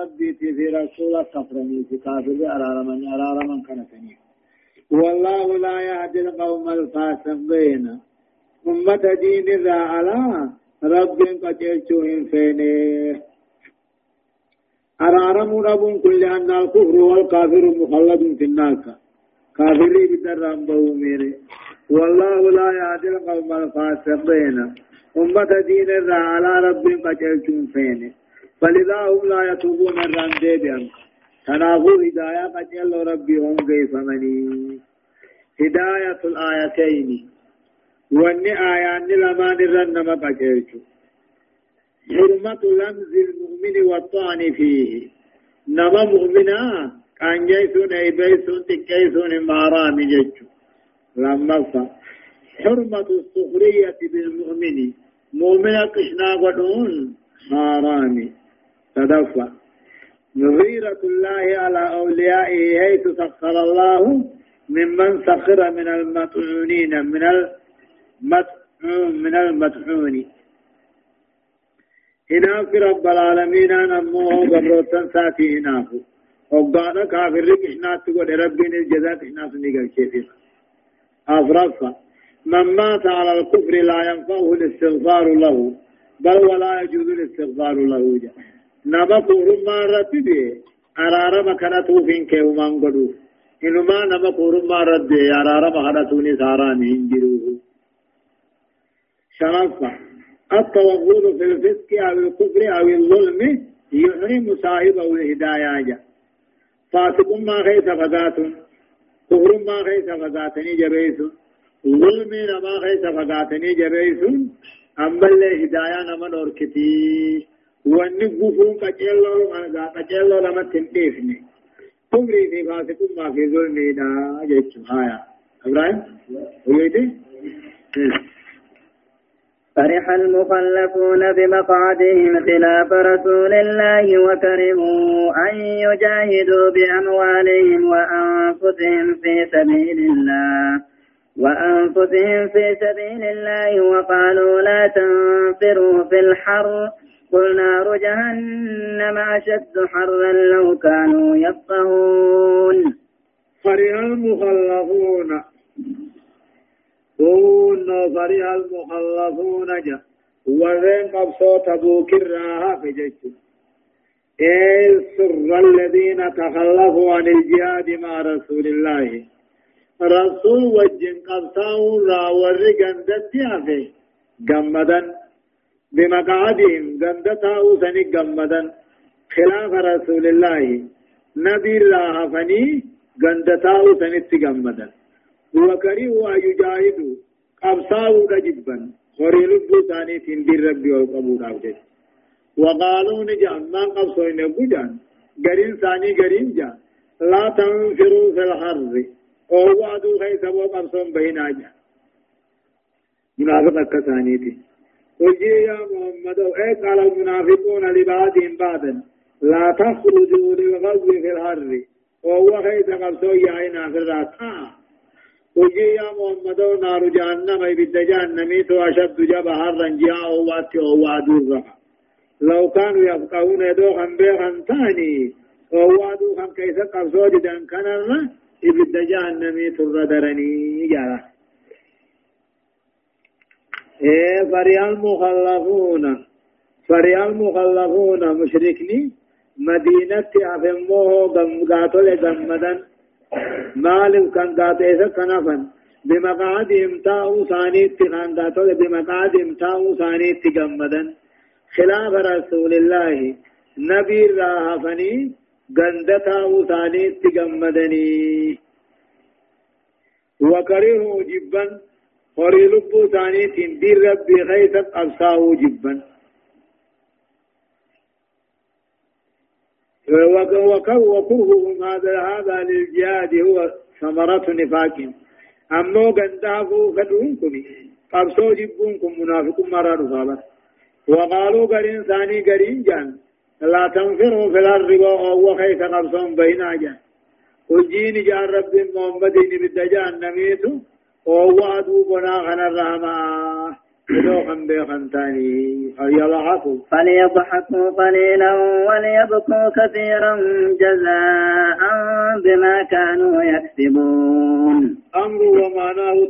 ربي في رسول كفرني في كافر أرار من أرار من كنتني. والله لا يهدي القوم الفاسقين. أمة دين ذا على رب قتلتهم فيني. أرارم رب كل أن الكفر والكافر مخلد في النار كافري بدرام بوميري. والله لا يهدي القوم الفاسقين. أمة دين ذا على رب قتلتهم فيني. فلذا هم لا يتوبون الران ديبيان. تنافو هداية قتل ربي هم كيف مني. هداية الآيتين. واني آيان لما نرن ما قتلتم حرمة لمز المؤمن والطعن فيه. نما مؤمنا كان جيسون ايبيسون تكيسون مارام جيجو. لما حرمة السخرية بالمؤمن. مؤمن قشنا قدون حرامي تدفع. غيرة الله على أوليائه حيث سخر الله ممن سخر من المطعونين من المطعون من المطعون هناك رب العالمين أمه قبروتن ساتي هناك وقانا كافر كشنات تقول ربنا الجزاء كشنات نيقل كيفين أفرفا من مات على الكفر لا ينفعه الاستغفار له بل ولا يجوز الاستغفار له. جاء نما كورم ما رتبه أرارم كنتو فين كيومان قدو إنما نما كورم ما رتبه أرارم كنتوني ساراني هنجروه شرفا التوغل في الفسق أو الكفر أو الظلم يحرم صاحبه الهداية فاسق ما خيس فقات كفر ما خيس فقاتني جبيس ظلم ما خيس فقاتني جبيس أما الهداية نما نوركتي غفون قجلو أنا قجلو لما تنتيفني كفري في فاسق ما في ظلم دا جيتش هايا إبراهيم ويدي فرح المخلفون بمقعدهم خلاف رسول الله وكرهوا أن يجاهدوا بأموالهم وأنفسهم في سبيل الله. وأنفسهم في سبيل الله وقالوا لا تنفروا في الحر. قل نار جهنم أشد حرا لو كانوا يفقهون. فرح المخلفون. كون فرح المخلفون جا. ورين قبصو تبوك الراها في جيش. سر الذين تخلفوا عن الجهاد مع رسول الله. رسول وجن قبصاو را ورقن دتيا جمدا بمقعدهم جندتاو سني جمدا خلاف رسول الله نبي الله فني جندتاو سني جمدا وكرهوا أن يجاهدوا قبصاو رجبا خوري لبو ثاني تندير ربي وقبو راوجد وقالوا نجان. ما قبصوا إن بجان قرين ثاني قرين جا لا تنفروا في الحر أو وعدوا خيث وقبصوا بين جا منافق كثاني قل يا محمد اي قال المنافقون لبعضهم بعضا لا تخرجوا للغزو في الحر وهو خيث قبصوا يا عينا في الرات آه وجي يا محمد نار جهنم ابد جهنم تو اشد جبا حرا جاء وات وادور لو كانوا يفقهون دو خن بيخن ثاني وادو خن كيف قبضوا جدان كان ابد جهنم تردرني جارا فريال مخلفون فريال مخلفون مشركني مدينة أفموه قمقاتو لقمدن مالك كان قاتيسا كنفا بمقعدهم تاو ثانيت كان قاتل بمقعدهم تاو ثانيت جمدا خلاف رسول الله نبي راهفني غندتاو ثانيت جمدني وكرهوا جبا وري لبو ثانيت دير ربي خيثت أبصاه جبا وكرههم هذا هذا للجهاد هو ثمرة نفاق أمو غندافو فدون كني قبصو جبونكم منافق مرة رفابة وقالوا قرين ثاني قرين جان لا تنفروا في الأرض وهو خيث قبصهم بين جان وجين جان رب محمد بالدجان نميتو وهو أدو بنا غنى الرحمة. لوخن بيخن تاني. فليضحكوا. فليضحكوا قليلا وليبكوا كثيرا جزاء بما كانوا يكسبون. أمر ومعناه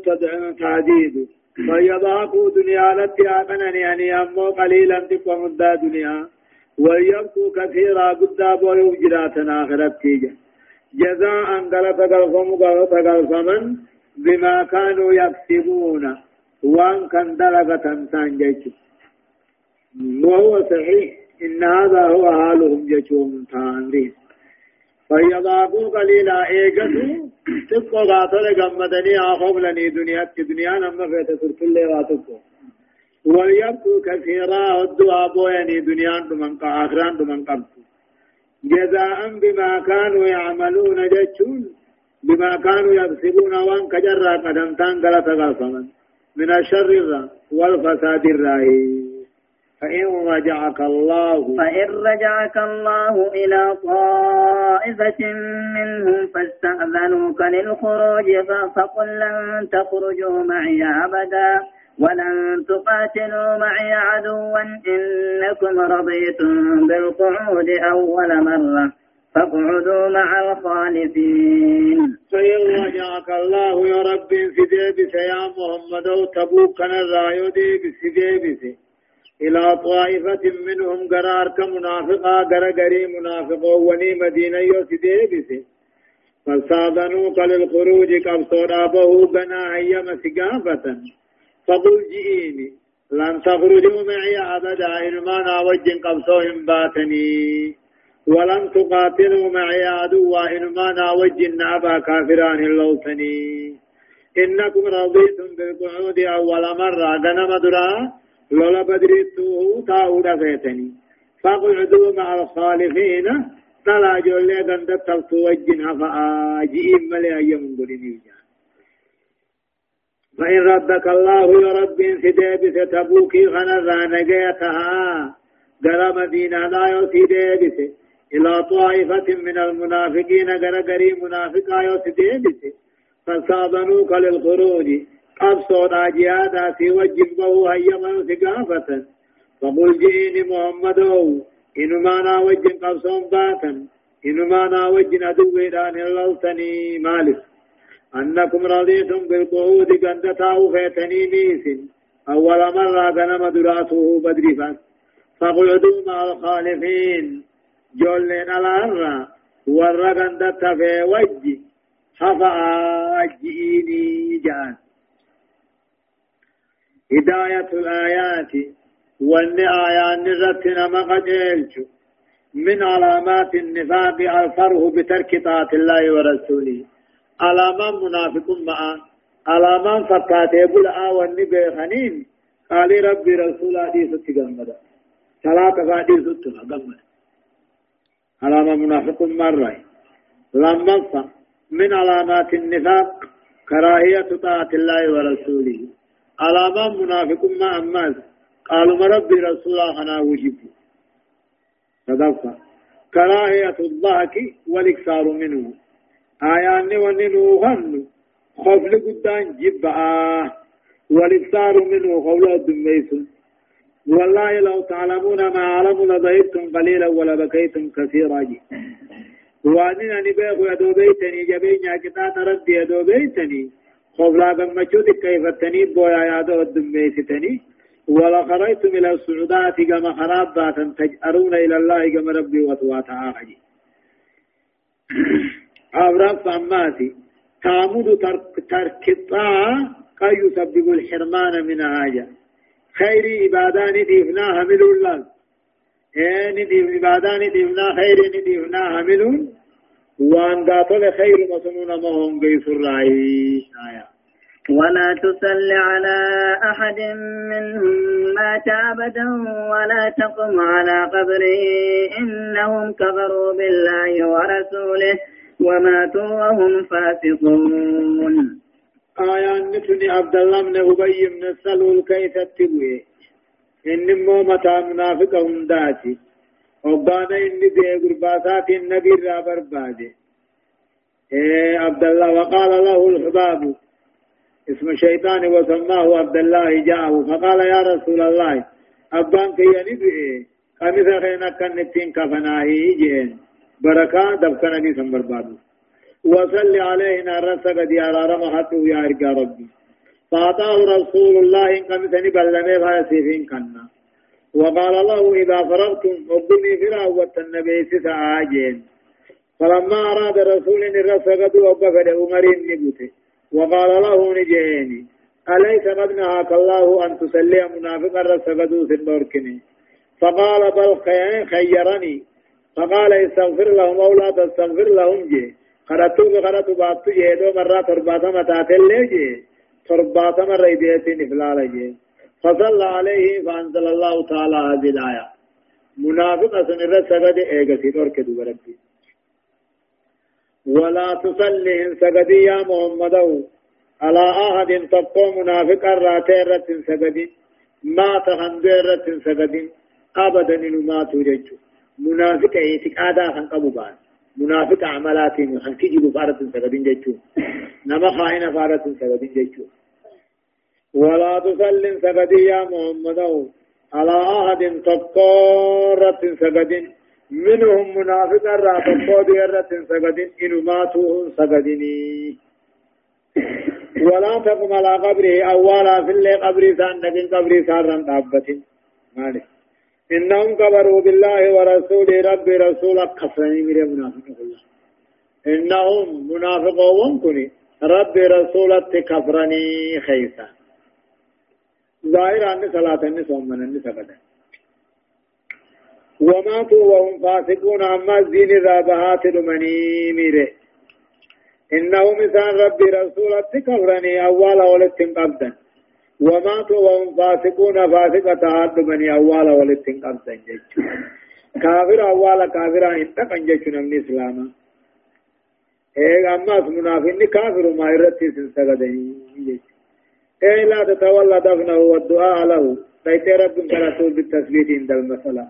تعديد. فليضحكوا دنيا لتي آمنني يعني أمو قليلا تقوى مدى دنيا. وليبكوا كثيرا قد بولو جراتنا آخرت تيجا. جزاء قال تقلقم قال تقلقما بما كانوا يكسبون. وان كان دلقة تنسان وهو صحيح. إن هذا هو حالهم جيشهم تاندين فيضاقوا قليلا إيقظوا تبقى غاطر قمدني آخوم لني دنيا. دنيا نما فيت ترك اللي غاطبكو وليبكوا كثيرا الدعاء بويني دنيا دمان آخران دمان قبطو جزاء بما كانوا يعملون جيشون. بما كانوا يكسبون وان كجرا قدم تان غلطا من الشر والفساد الرهيب فإن رجعك الله فإن رجعك الله إلى طائفة منهم فاستأذنوك للخروج فقل لن تخرجوا معي أبدا ولن تقاتلوا معي عدوا إنكم رضيتم بالقعود أول مرة. فاقعدوا مع الخالفين فإن رجعك الله يا رب في ديبس يا محمد تبوك الرايو ديبس ديبس إلى طائفة منهم قرار كمنافقا قرقري منافقا وني مدينة يوسي ديبس للخروج قبصر أبوه بنا هيا مسقافة فقل جئيني لن تخرجوا معي أبدا إنما ناوج قبصوهم باتني ولن تقاتلوا معي عدوا إنما ناوجن أبا كافران اللوتني إنكم رضيتم بالقعود أول مرة. غنم درا لولا بدريتوه تاود فيتني. فاقعدوا مع الخالفين. تلا جولي غند تلتو وجن فآجئين ملي أيام قلني فإن ردك الله يا رب سديب ستبوكي خنزا نجيتها قال مدينة لا يوتي ديبسه إلى طائفة من المنافقين غرغري منافقا يوسديبس فصابنوك للخروج. قبصوا راجيادا في وجه بو هيما ثقافة فقل جئني محمد إنما نا وجه قبصون باتا. إنما نا وجه ندويدان اللوتني مالك. أنكم رضيتم بالقعود قندتاو فيتني ميس. أول مرة غنم دراته بدرفا فقعدوا مع الخالفين. جولين الارا ورغن دتفي وجي حفا جيني جان هداية الآيات وان آيات نزتنا مقدلش من علامات النفاق الفرح بترك طاعة الله ورسوله علامات منافق معا علامات فكاتي بلعا والنبي خنين قال ربي رسول حديث تغمد ثلاثة حديث تغمد علامة منافق مرة. لما من علامات النفاق كراهية طاعة الله ورسوله. علامة منافق ما أماز قالوا ربي رسول الله وجب صدقت. كراهية الضحك والإكثار منه. آيان وننوهن خفل قدان جبعا والإكثار منه قول الدميسون والله لو تعلمون ما أعلم لضحكتم قليلا ولبكيتم كثيرا. جي واننا نبيغ يدو بيتني جبين يا كتات ردي يدو بيتني. خوف لا بمجود كيف التنيب بويا يادو الدميستني ولا خرجتم إلى السعودات كما خراب باتا تجأرون إلى الله كما ربي وتواتا آخجي أبراب فأماتي تعمد ترك الطاعة قد يسبب الحرمان من حاجة. خير عبادان ديفنا حمل الله إيه نديف عبادان ديفنا خير نديفنا حمل وان قاتل خير مسنون ما هم قيس الرعي آية ولا تصل على أحد منهم مات أبدا ولا تقم على قبره. إنهم كفروا بالله ورسوله وماتوا وهم فاسقون. آيان نتني عبد الله بن أبي بن السلول كيف تبوي؟ إن مو متى منافق هنداتي وبانا إني دي قرباتات النبي رابر بادي. إيه عبد الله وقال له الحباب اسم الشيطان وسماه عبد الله جاءه. فقال يا رسول الله أبان كي ينبئ قمث خينا كان نتين كفناهي جين بركة دفكنا ني سنبر بادو وصل عليه نار سقد يا رمحته يا إرقى ربي. فأعطاه رسول الله إن قمث نبلمي فاسفين كنا. وقال له إذا فرغتم أبني فرا والنبي ستعاجين فلما أراد رسول الرسقد وقف عمر نبوته وقال له نجيني. أليس قد نهاك الله أن تسلي منافقا الرسقد في الدوركني فقال بل خيرني. فقال استغفر لهم أو لا تستغفر لهم جي. قرأتو بقرأتو باتو جيدو مرة ترباتا متاتل لي جي ترباتا مرة إديتي نفلال جي فصلى عليه فأنزل الله تعالى هذه الآية منافق سنر سجد إيغسي تركدو بربي ولا تصلي سجد يا محمد على أحد تبقى منافق الراتيرة سجد ما تخندرة سجد أبدا ما ترجو منافق اعتقادا خن قبو بان منافق عملات خن كجب فارة سجدين جيتشو نما خائن فارة سجدين جيتشو ولا تسلم سجدي يا محمد. على أحد تقارة سجدين منهم منافق را تقارة سجدين إن ماتوا سجديني ولا تقم على قبره. أولا في اللي قبري سان نبين قبري سان رن تابتين مالك. إنهم كبروا بالله ورسوله رب رسولك كفرني من منافق الله إنهم منافقون كني رب رسولك كفرني خيسا. ظاهر أن صلاة النسوم من النسبة وماتوا وهم فاسقون أما الدين ذابهات لمني ميره إنهم إنسان رب رسولك كفرني أول ولد قبدا وماتوا وهم فاسقون فاسقة عاد بني أول ولتن قمسا جيش كافر أول كافر انتقن جيش نمني إسلاما إيه أما منافقين كافر ما يرتي سنسقدني جيش إيه لا تتولى دفنه والدعاء له. بيت رب كرسول بالتثبيت عند المسألة.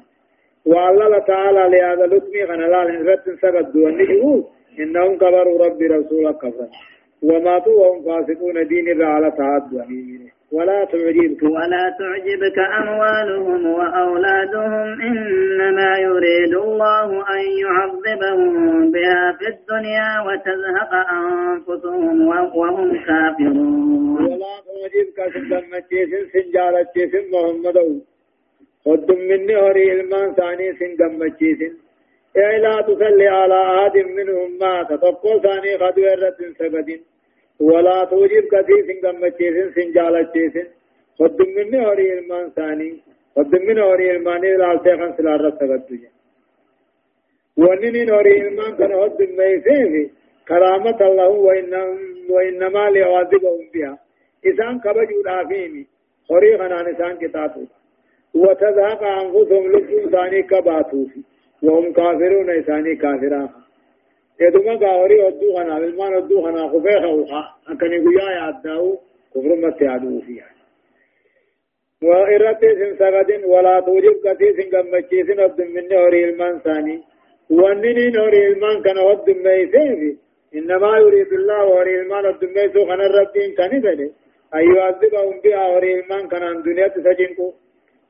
والله تعالى لهذا لكمي غنلا لنرد سقد دوني إنهم كبروا رب رسولك كفر. وماتوا وهم فاسقون دين الرعالة تعد أمينه ولا تعجبك. ولا تعجبك أموالهم وأولادهم إنما يريد الله أن يعذبهم بها في الدنيا وتزهق أنفسهم وهم كافرون. ولا تعجبك سندمتيس سنجالتيس محمد قدم مني هوري إلمان ثاني سندمتيس إيه لا تصلي على أحد منهم مات تقو ثاني خدوة سجدين ولا توجب كثير سنگم بچيسن سنجالة چيسن خدم مني هوري علمان ثاني خدم من هوري علماني لالتے خان سلار رب سبت جا ونين هوري علمان كان خدم ميسيفي كرامة الله وإنما لعواذبهم بها إسان كبجوا الآفيني هوري خنان إسان وتذهب ثاني كباتوفي وهم كافرون كافران يدوما غاوري ودو خنا بالمان ودو خنا خفيخ وخا أكني قيا يعداو كفر ما تعدو فيها وإرتي سن سغدين ولا توجب كثي سن قمتشي سن عبد من نوري المان ثاني وانني نوري المان كان عبد ميسيفي إنما يريد الله وري المان عبد ميسو خنا الربين كان بني أي يعذبهم بها وري المان كان عن دنيا تسجنكو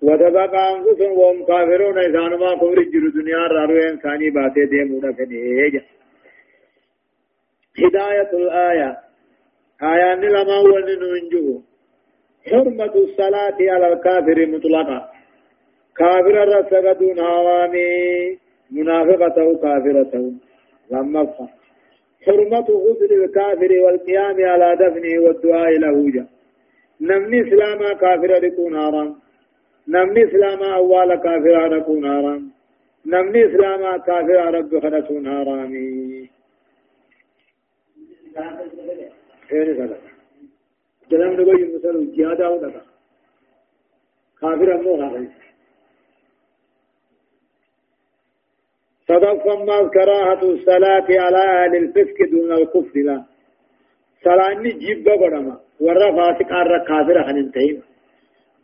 وتبقى أنفسهم وهم كافرون إذا ما كفر الجر دنيا راروين ثاني باتي ديمونا فنيجا هداية الآية. آية لما ولننجو حرمة الصلاة على الكافر مطلقا كافر الرسقدون هوامي منافقته كافرته. لما حرمة غسل الكافر والقيام على دفنه والدعاء له جا نمني إسلاما كافر يكون حرام. نمني إسلاما أول كافر يكون حرام. نمني إسلاما كافر رب خلصون حرامي. خير سلا جلام نقول يمسل جهاد أو نتا كافر أمو خافر صدق ما كراهة الصلاة على أهل الفسق دون الكفر لا صلاة جيب قرما ورا فاسق أرى كافر هننتين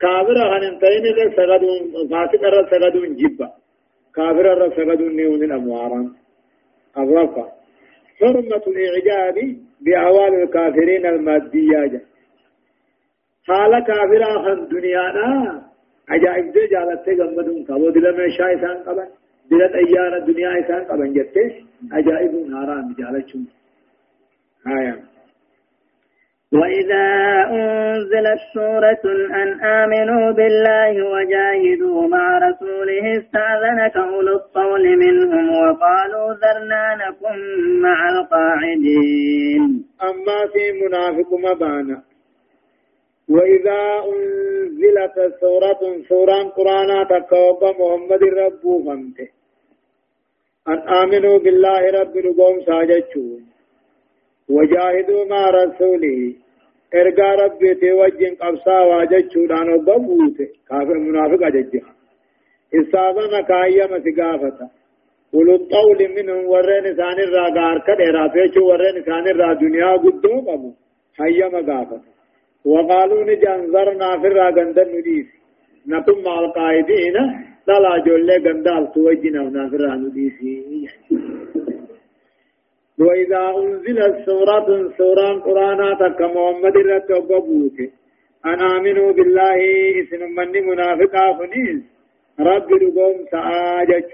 كافر هننتين إذا سجدون فاسق أرى سجدون جيبا كافر أرى سجدون نيون الأمواران الرفع حرمة الإعجاب بأعوال الكافرين المادية حال كافرا خن دنيا نا عجائب دي جالت غمدون كابو دل میں شاي سان قبن دل ايار دنيا سان قبن جتے عجائب نارا جالچون آیا وإذا أنزلت سورة أن آمنوا بالله وجاهدوا مع رسوله استأذنك أولو الطول منهم وقالوا ذرنا نكن مع القاعدين أما في منافق مبانا. وإذا أنزلت سورة سورة قرآن تكوب محمد رب فمته أن آمنوا بالله رب رقوم ساجدوا وجاهدوا مع رسوله. ارجع ربي توجن قبصا واجچو دانو ببوت كافر منافق اججها إستاذنا كايا مسقافتا ولو الطول منهم ورين ثاني الراغار كديرا فيچو ورين ثاني الرا دنيا قدو قبو حيا مقافتا وقالوا نجانزرنا في الراغندن نديس نتم مع القائدين. لا جولي غندال توجنا في الراغنديسي وإذا أنزلت سورة سورة قرآن تك محمد رتوبوك أن آمنوا بالله اسم من منافقا فنيس رب رقوم سآجج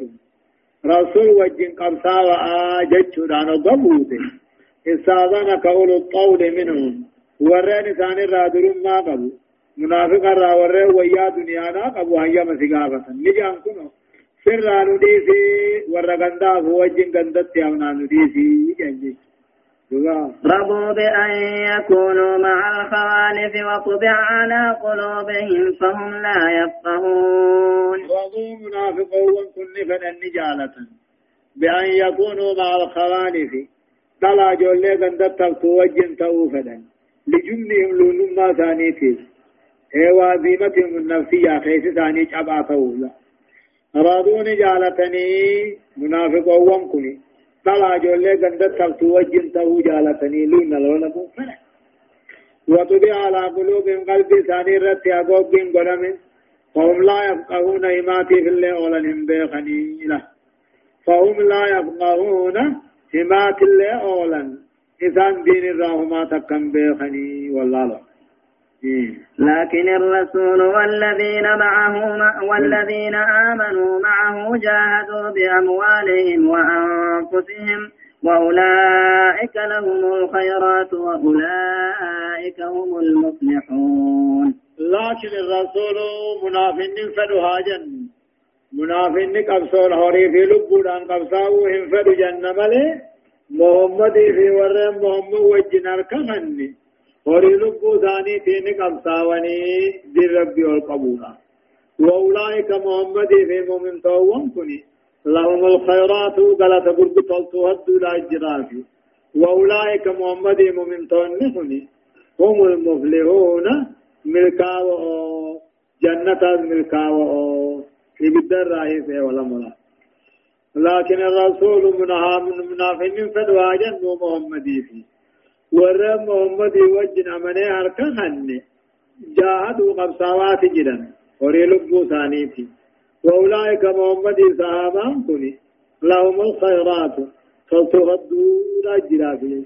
رسول وجن قبسا وآجج دانو قبوت استاذنك أولو الطول منهم. ورين ثاني الرادرون ما قبو. منافق الرا ورين ويا دنيانا قبو. هيا مسيقافة نجان كنو. سرا نديسي ورغندا فوجين غندت يامنا نديسي جنجي رضوا بأن يكونوا مع الخوالف وطبع على قلوبهم فهم لا يفقهون رضوا منافقون كن فنن جالة بأن يكونوا مع الخوالف طلع جولي غندت توجين توفدا لجملهم لونما ثانيتي اي وازيمتهم النفسية خيس ثاني شبع تولا رادون جالتني منافق ووم كني طلع جولي غندت تلتو وجن تو جالتني لون لولا مؤمنة وطبع على قلوبهم قلب ثاني رت يقوبين قرمين فهم لا يفقهون إماتي في اللي أولن بيخني له فهم لا يفقهون إمات اللي أولن إذن دين الرحمة تكن بيخني والله له لكن الرسول والذين معه والذين آمنوا معه جاهدوا بأموالهم وأنفسهم وأولئك لهم الخيرات وأولئك هم المفلحون. لكن الرسول منافن فدها جن منافن قبصول هوري في لبودان قبصاو هم فدو جنة ملي. محمد في ورم محمد وجنار كمني. لبو ثاني تين قبصاوني دي ربي والقبولا وأولئك محمد في مؤمن توهم كني لهم الخيرات غلط قرب تلتو هدو لا اجرافي وأولئك محمد مؤمن توهم هم المفلحون ملكاو جنة ملكاو في بدر رئيس ولا ملا لكن الرسول منها من منافق فدوا جن محمد فيه ور محمد وجن امنه هركا خن جاهدوا قبصاوات جدا وري لبو ثانيتي واولئك محمد صحابان كني لهم الخيرات فلتغدوا لا جرافي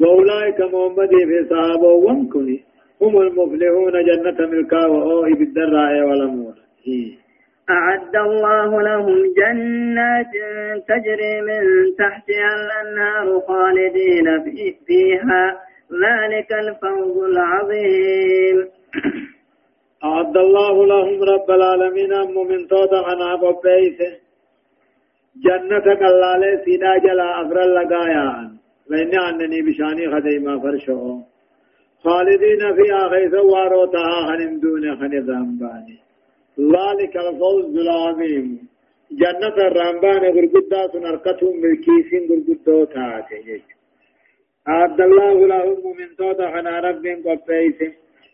واولئك محمد في صحابه وانكني هم المفلحون جنة ملكا وأوه بالدراء والأمور أعد الله لهم جنات تجري من تحتها الأنهار خالدين فيها ذلك الفوز العظيم. أعد الله لهم رب العالمين أم من توتا عنا قبيسه جنة قلالة سيدا جلا أفر اللقايا لأن أنني بشاني خديما فرشو خالدين فيها خيث واروتها خنم دون خن الرمباني ذلك الفوز العظيم جنة الرمبان غرقدا سنركتهم ملكيسين غرقدو تاتي عبد الله لهم من توتا خنا رب قبيس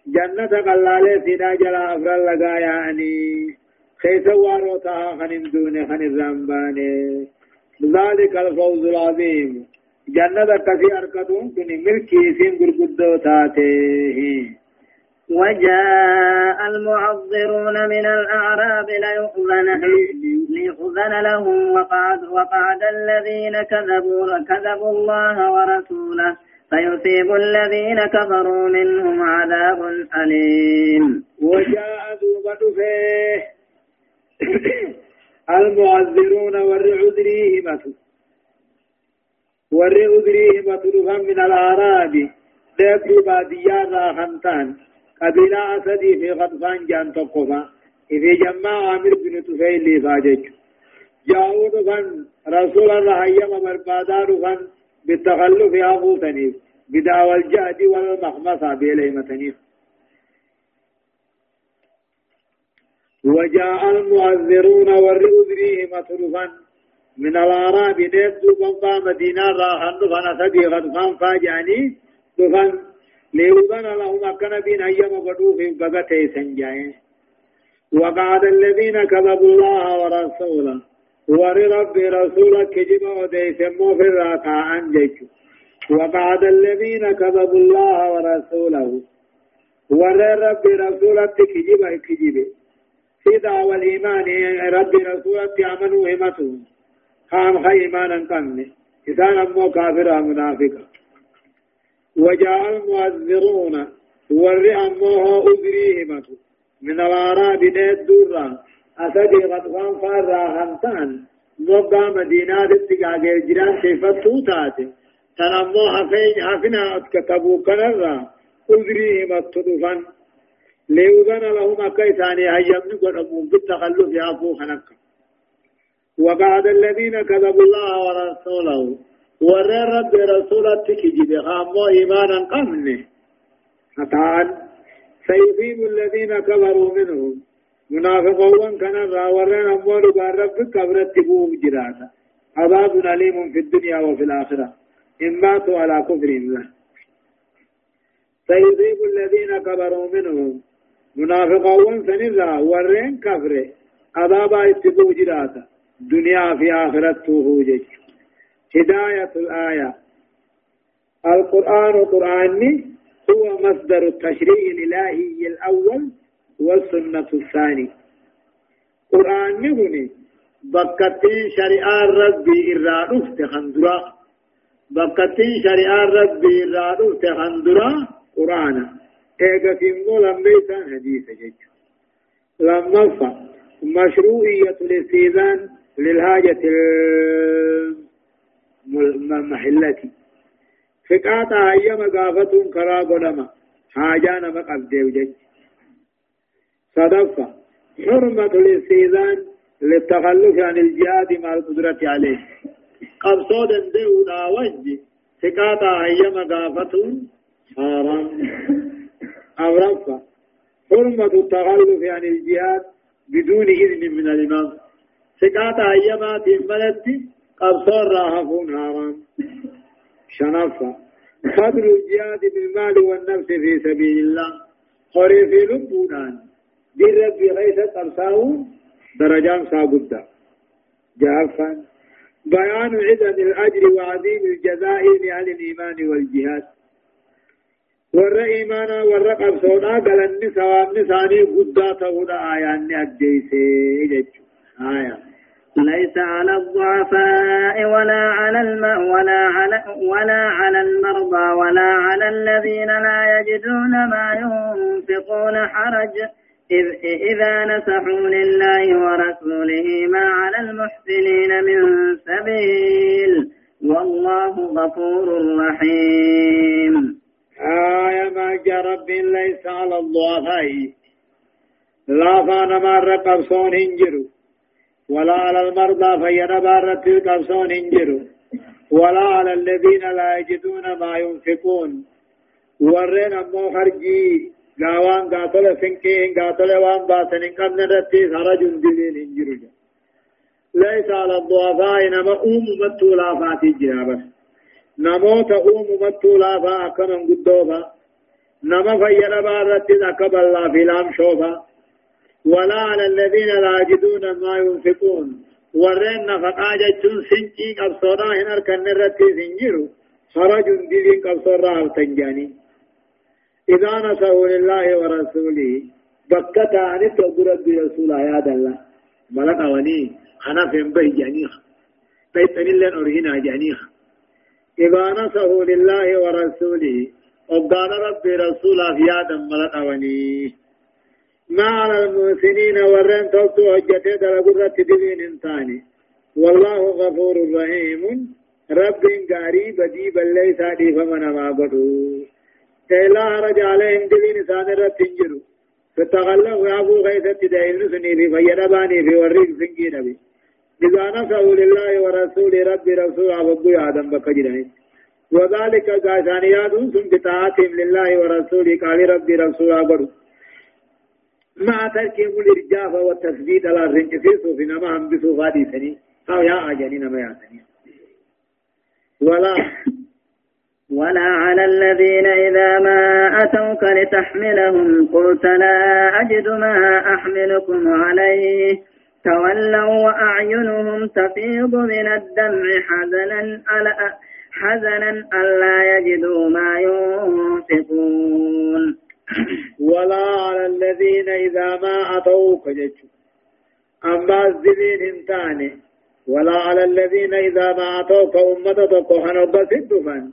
جنة قلالة سيدا جلا أفر لغا يعني. خيس واروتها خنم دون خن الرمبان ذلك الفوز العظيم. جنة كثير أركتهم كن ملكيسين غرقدو تاتي وجاء المعذرون من الأعراب ليؤذن لهم وقعد, وقعد الذين كذبوا كذبوا الله ورسوله. فيصيب الذين كفروا منهم عذاب أليم. وجاء فيه المعذرون والعذريهمة والعذريهمة من الأعراب. ديبدو باديان راخنتان قبيلة أسدي في غطفان جان تقفا إذا جمع عامر بن تفيل لفاجج جاءوا رفا رسول الله يما بربادا رفا بالتخلف أبو تنيف. بدعوى الجهد والمخمصة بإليه تنيف. وجاء المعذرون والرؤذريه مطرفا من الأعراب ندو بنبا مدينة راحن دفن سدي غدفان فاجعني دفن ليوبن لهم أكنا بين أيام بدوف بغتي سنجاين. وقعد الذين كذبوا الله ورسوله ورب رسولك كجب وديس مو في الراكع أنجيك وقعد الذين كذبوا الله ورسوله ورب رسولك كجب كجب في دعوة الإيمان رب رسولك آمنوا همتهم. خام خي إيمانا قمني إذا أمو كافر منافقا. وجاء المؤذرون ور أموه أذريهمة من الأعراب ندورا أسدي غطفان فارا همتان نوبا مدينة تتقاقر جران شفتو تاتي تنمو حفين حفنا أتكتبو كنرا أذريهمة تدفن. ليوذن لهم أكي ثاني هيمن قد بالتخلف يافو خنقا. وبعد الذين كذبوا الله ورسوله ور رب رسولة كجب خامو إيمانا قمنه فتعال سيصيب الذين كفروا منهم منافقون كان راورين أمور رب كبرت بوم جراتا عذاب أليم في الدنيا وفي الآخرة إن ماتوا على كفرهم له سيصيب الذين كفروا منهم منافقون سنرا ورين كفر عذاب اتبو جراتا دنيا في آخرته جج هداية الآية. القرآن قرآني هو مصدر التشريع الإلهي الأول والسنة الثاني قرآن هنا بكتين شريعة ربي إرادوف تخندرا بكتين شريعة ربي إرادوف تخندرا قرآن. ايغا في مولا بيتا حديث جج لما مشروعية الاستئذان للحاجة المحلة فقاطع أيما قافة كرا قدما حاجانا مقبدي وجج صدفة حرمة الاستئذان للتخلف عن الجهاد مع القدرة عليه قبصود دهودا وجه فقاطع أيما قافة حرام أو رفع حرمة التخلف عن الجهاد بدون إذن من الإمام سقاط أيامات ملتي قبصر راهفون حرام شنفة فضل الجهاد بالمال والنفس في سبيل الله. قري في لبونان دي ربي غيث قبصاو درجان ساقدا جافا. بيان عدم الأجر وعظيم الجزاء لأهل الإيمان والجهاد. ور إيمانا ور قبصونا قال النساء والنساني قدا تهودا آيان أجيسي. آية ليس على الضعفاء ولا على الم ولا على ولا على المرضى ولا على الذين لا يجدون ما ينفقون حرج. إذ إذا نسحوا لله ورسوله ما على المحسنين من سبيل. والله غفور رحيم. آية ما رب ليس على الضعفاء. لا فانا ما رقب صون هنجروا ولا على المرضى فين بارت القبصون انجروا ولا على الذين لا يجدون ما ينفقون. ورين أمو خرجي. غاوان قاتل سنكين قاتل وان باسن قبل رتي خرج دلين انجروا ليس على الضعفاء نما أم متولا فاتي جرابة نموت أم متولا فا أكمن قدوفا نما فين بارت أكبر الله في لام شوفا ولا على الذين لا يجدون ما ينفقون. ورين نفقا جتون سنجي قبصونا هنا كان رتي سنجرو خرج دين قبصورا تنجاني. إذا نسوا لله ورسوله بكتا عن تقدر برسول آيات الله. ملك أولي أنا فين بي جانيخ. بيت أن الله أرهنا جانيخ. إذا نصحوا لله ورسوله وقال ربي رسولا في آدم ملقوني ما على المحسنين ورن توتو حجته دلقرة دين انتاني. والله غفور رحيم. رب غاري بدي بلي سادي فمن ما قدو كيلا هرج عليهم دلين سان رتنجرو فتغلق أبو غيثة دائل سني في فيدباني في ورق سنجي نبي. إذا نصحوا لله ورسوله ربي رسول أبو آدم بكجرين. وذلك قاشانيات ثم بطاعتهم لله ورسوله قال ربي رسول أبو. مع تركهم الإرجاف والتثبيت على الرنجسيس في نما هم بسوفا دي سني أو يا أجاني نما يا سني ولا. ولا على الذين إذا ما أتوك لتحملهم قلت لا أجد ما أحملكم عليه. تولوا وأعينهم تفيض من الدمع حزنا ألا حزنا ألا يجدوا ما ينفقون. ولا على الذين إذا ما أتوك أما الزبين انتاني. ولا على الذين إذا ما أتوك أمة تقوحن وبسدفا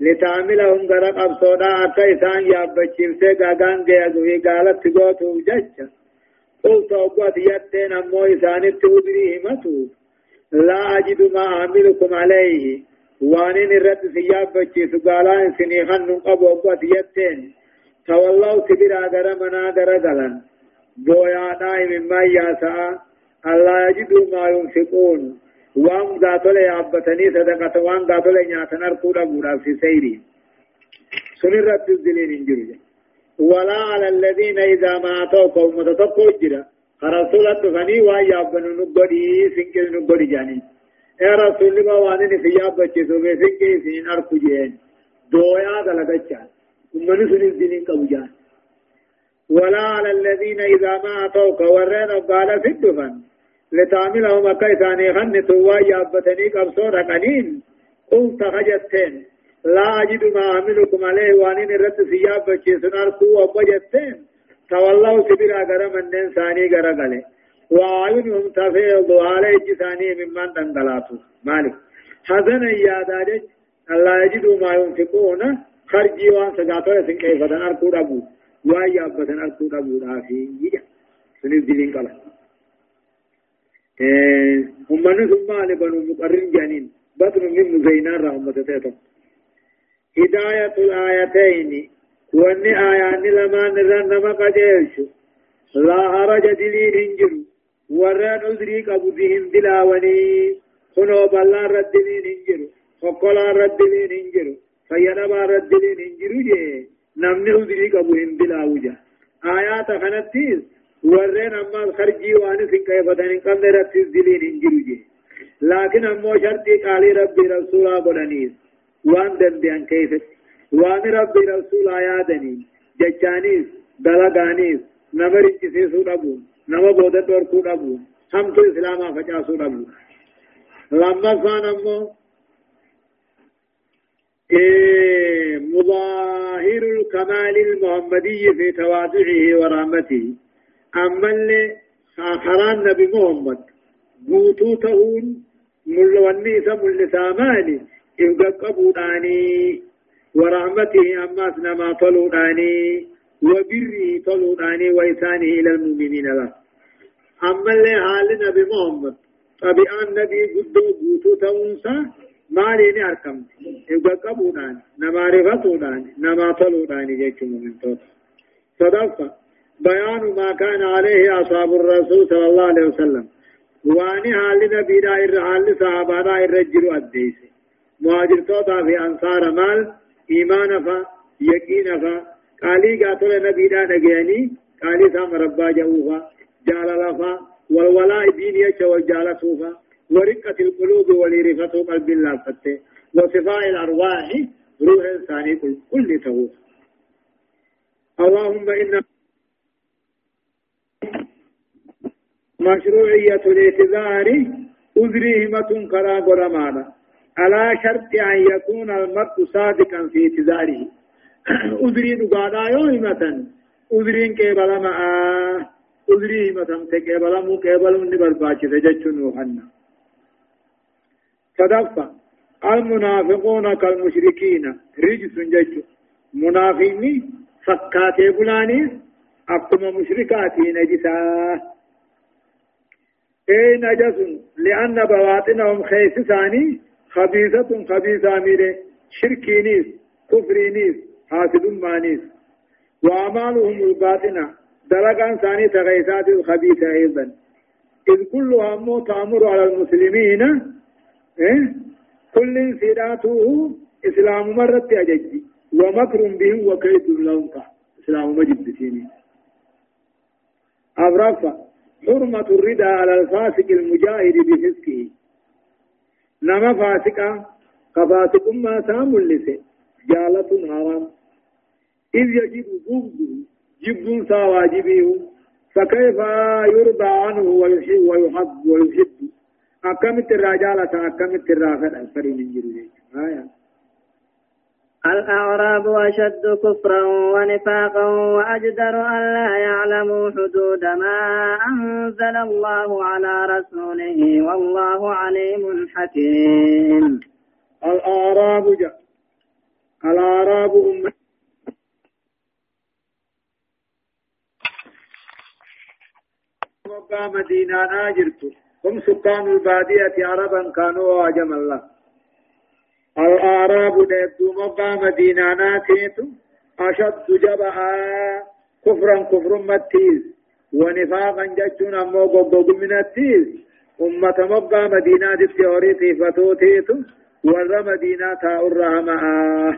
لتعملهم غرق أبصودا أكا إسان يابتشيف سيقا غانجي أدوه قالت تقوتو ججا قلت أقوات يتين أمو إسان التودري همتو لا أجد ما أعملكم عليه وانين الرد سيابتشيف قالان سنيخن نقب أقوات يتين تولوا كبيرا غرمنا غرقلا بويا نائم ما ياسا الله يجدوا ما ينفقون وان ذاتل يعبتني صدقة وان ذاتل نياتن أركودا بودا في سيري سنرت الزلين انجرجا ولا على الذين إذا ما أتوك أمة تقو جرا رسول الدفني وان يعبن نقودي سنكي نقودي جاني يا رسول وانني في يعبتي سوفي سنكي سنين أركو جين دويا دلقا ومن سن الزلين قبجان ولا على الذين إذا ما أتوك ورين قال في الدفن. لتعملهم أكا إساني خن توا يابتني قبصو رقنين قلت خجتين. لا أجد ما أعملكم عليه وانين الرد سياب بچيسن أركو وبجتين تولوا سبرا غرم النين ثاني غرقله وعينهم تفيض عليه جساني ممن تنقلاتو مالك. حزنا يا دارج الله يجد ما ينفقون. خرجي وان سجاتو يسن كيف دن أركو ربو ويابتن أركو ربو رافي يجا سنف دلين قلت أمنا ثم على بنو مقرن جانين بدر من مزينان رحمة تيتم هداية الآيتين وأن آيان لما نرن نما قديرش لا هرج دلين هنجر وران أدريك أبو ذهن دلاوني خنو بلان رد دلين هنجر فقلان رد دلين هنجر فينما رد دلين هنجر جي نمني أدريك أبو هن دلاوجا آيات خنتيز ورين أما خرجي وأنا سن كيف دين قبل رتس دلين انجلجي لكن أما شرطي قال ربي رسولا قدنيس وان دنديان كيف وان ربي رسولا يادني ججانيس دلقانيس نمر انجسيسو دبون نما بودت وركو دبون هم تو اسلاما فجاسو دبون لما فان أما إيه مظاهر الكمال المحمدي في تواضعه ورحمته. أما اللي خران نبي محمد قوتو تهون مل والنيسة مل ساماني إبقى قبوداني ورحمته أما سنما طلوداني وبره طلوداني وإسانه إلى المؤمنين له. أما اللي حال نبي محمد طبيعان نبي قدو قوتو تهونسا مالي أركم إبقى قبوداني نما رفتوداني نما طلوداني جيش مؤمن توتا صدفة بيان ما كان عليه أصحاب الرسول صلى الله عليه وسلم واني حال نبي دائر حال صحابة دائر رجل أديس مهاجر توضع في أنصار مال إيمان فا يقين فا قالي قاتل نبي دا نجيني قالي سام ربا جوفا جال لفا والولاء دين يش والجال سوفا ورقة القلوب ولرفة قلب الله فتة وصفاء الأرواح روح إنساني كل كل تهوف اللهم إنا مشروعية الاعتذار أذرهمة كرا قرمانا على شرط أن يكون المرء صادقا في اعتذاره. أذري نقادا يومة أذري كيبلا ما أذرهمة كيبلا كيبلا من برباچ تججن وحنا صدقا المنافقون كالمشركين. رجس جج منافقين فكاتي بلاني. أقوم مشركاتي نجسا. أي نجس؟ لأن بواطنهم خيس ثاني خبيثة خبيثة ميري. شركينيس كفرينيس حاسد مانيس وأعمالهم الباطنة. دلقان ثاني تغيثات الخبيثة أيضا. إذ كلها مو تأمر على المسلمين؟ كل سيراته إسلام مرت أججي. ومكر بهم وكيد لهم إسلام مجد سيني. أبرافة حرمة الردى على الفاسق المجاهد بفسقه. نما فاسقا. كفاسق ما سام اللسي جالة حرام إذ يجب بغضه. جب سا واجبه فكيف يرضى عنه ويحب ويحب ويحب؟ أكمت الرجالة أكمت الرافد الفريم الجريج آية الأعراب أشد كفرا ونفاقا وأجدر أن لا يعلموا حدود ما أنزل الله على رسوله والله عليم حكيم الأعراب جاء الأعراب أمة مدينة ناجرت هم سكان البادية عربا كانوا واجم الله. الأعراب ديبتو مبا مدينة ناتيتو أشد جبها كفرا كفر متيز ونفاقا جتون أمو قبض من التيز. أمة مبا مدينة تيوري تيفتو تيتو ور مدينة تاؤرها معاه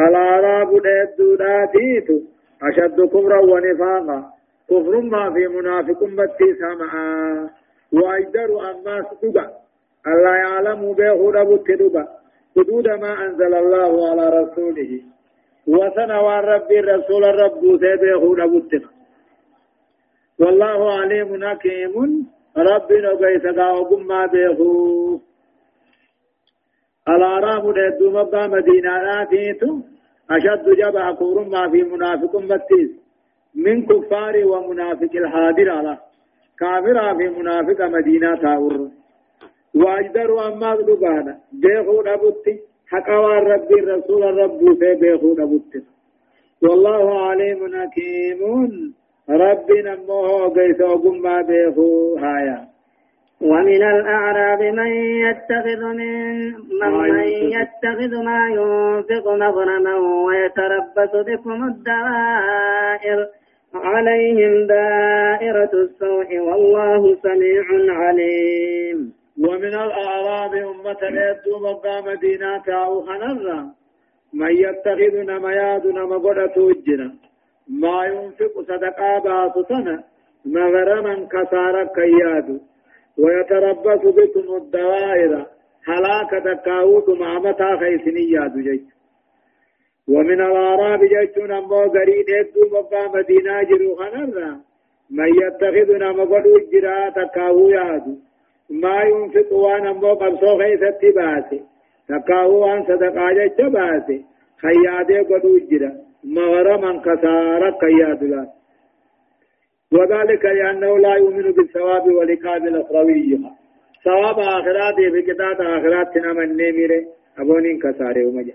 الأعراب ديبتو ناتيتو أشد كفرا ونفاقا. كفر ما في منافق متيز معاه وأجدر أماس تقع الله يعلم به رب تدبا حدود ما أنزل الله على رسوله وسنوى ربي الرسول الرب سيبه رب تدبا والله عليم حكيم ربي نقيس قاوكم ما به الأرام ندو مبا مدينة آتيتو أشد جبع كور ما في منافق بتيس من كفار ومنافق الحاضر على كافر في منافق مدينة تاور. واجدر أما دبانا بيخو نبوتي حقا ربي الرسول الرب في بيخو نبوتي والله عليم حكيم. ربي نموه قيس وقم بيخو هايا. ومن الأعراب من يتخذ من من يتخذ ما ينفق مغرما ويتربص بكم الدوائر. عليهم دائرة السوء والله سميع عليم. ومن الأعراب أمة الأدو مبا مدينة أو خنرا من يتخذ نما ياد نما قد توجنا ما ينفق صدقا باسطنا مغرما كسارا كياد. ويتربص بكم الدوائر. هلاك تكاود مع متى خيسني ياد جيت. ومن الأعراب جيتون أمو غريد أدو مبا مدينة جرو خنرا من يتخذ نما قد وجرا تكاو يادو ما ينفق وأنا مو قبصو خيثت باسي. تقاو وان صدقا جيش باسي. خيادي قدو جرا مغرما كسارا قياد لا. وذلك لأنه لا يؤمن بالثواب والعقاب الأخروي ثواب آخرات في كتاب آخرات تنام النمير أبونين كساري ومجا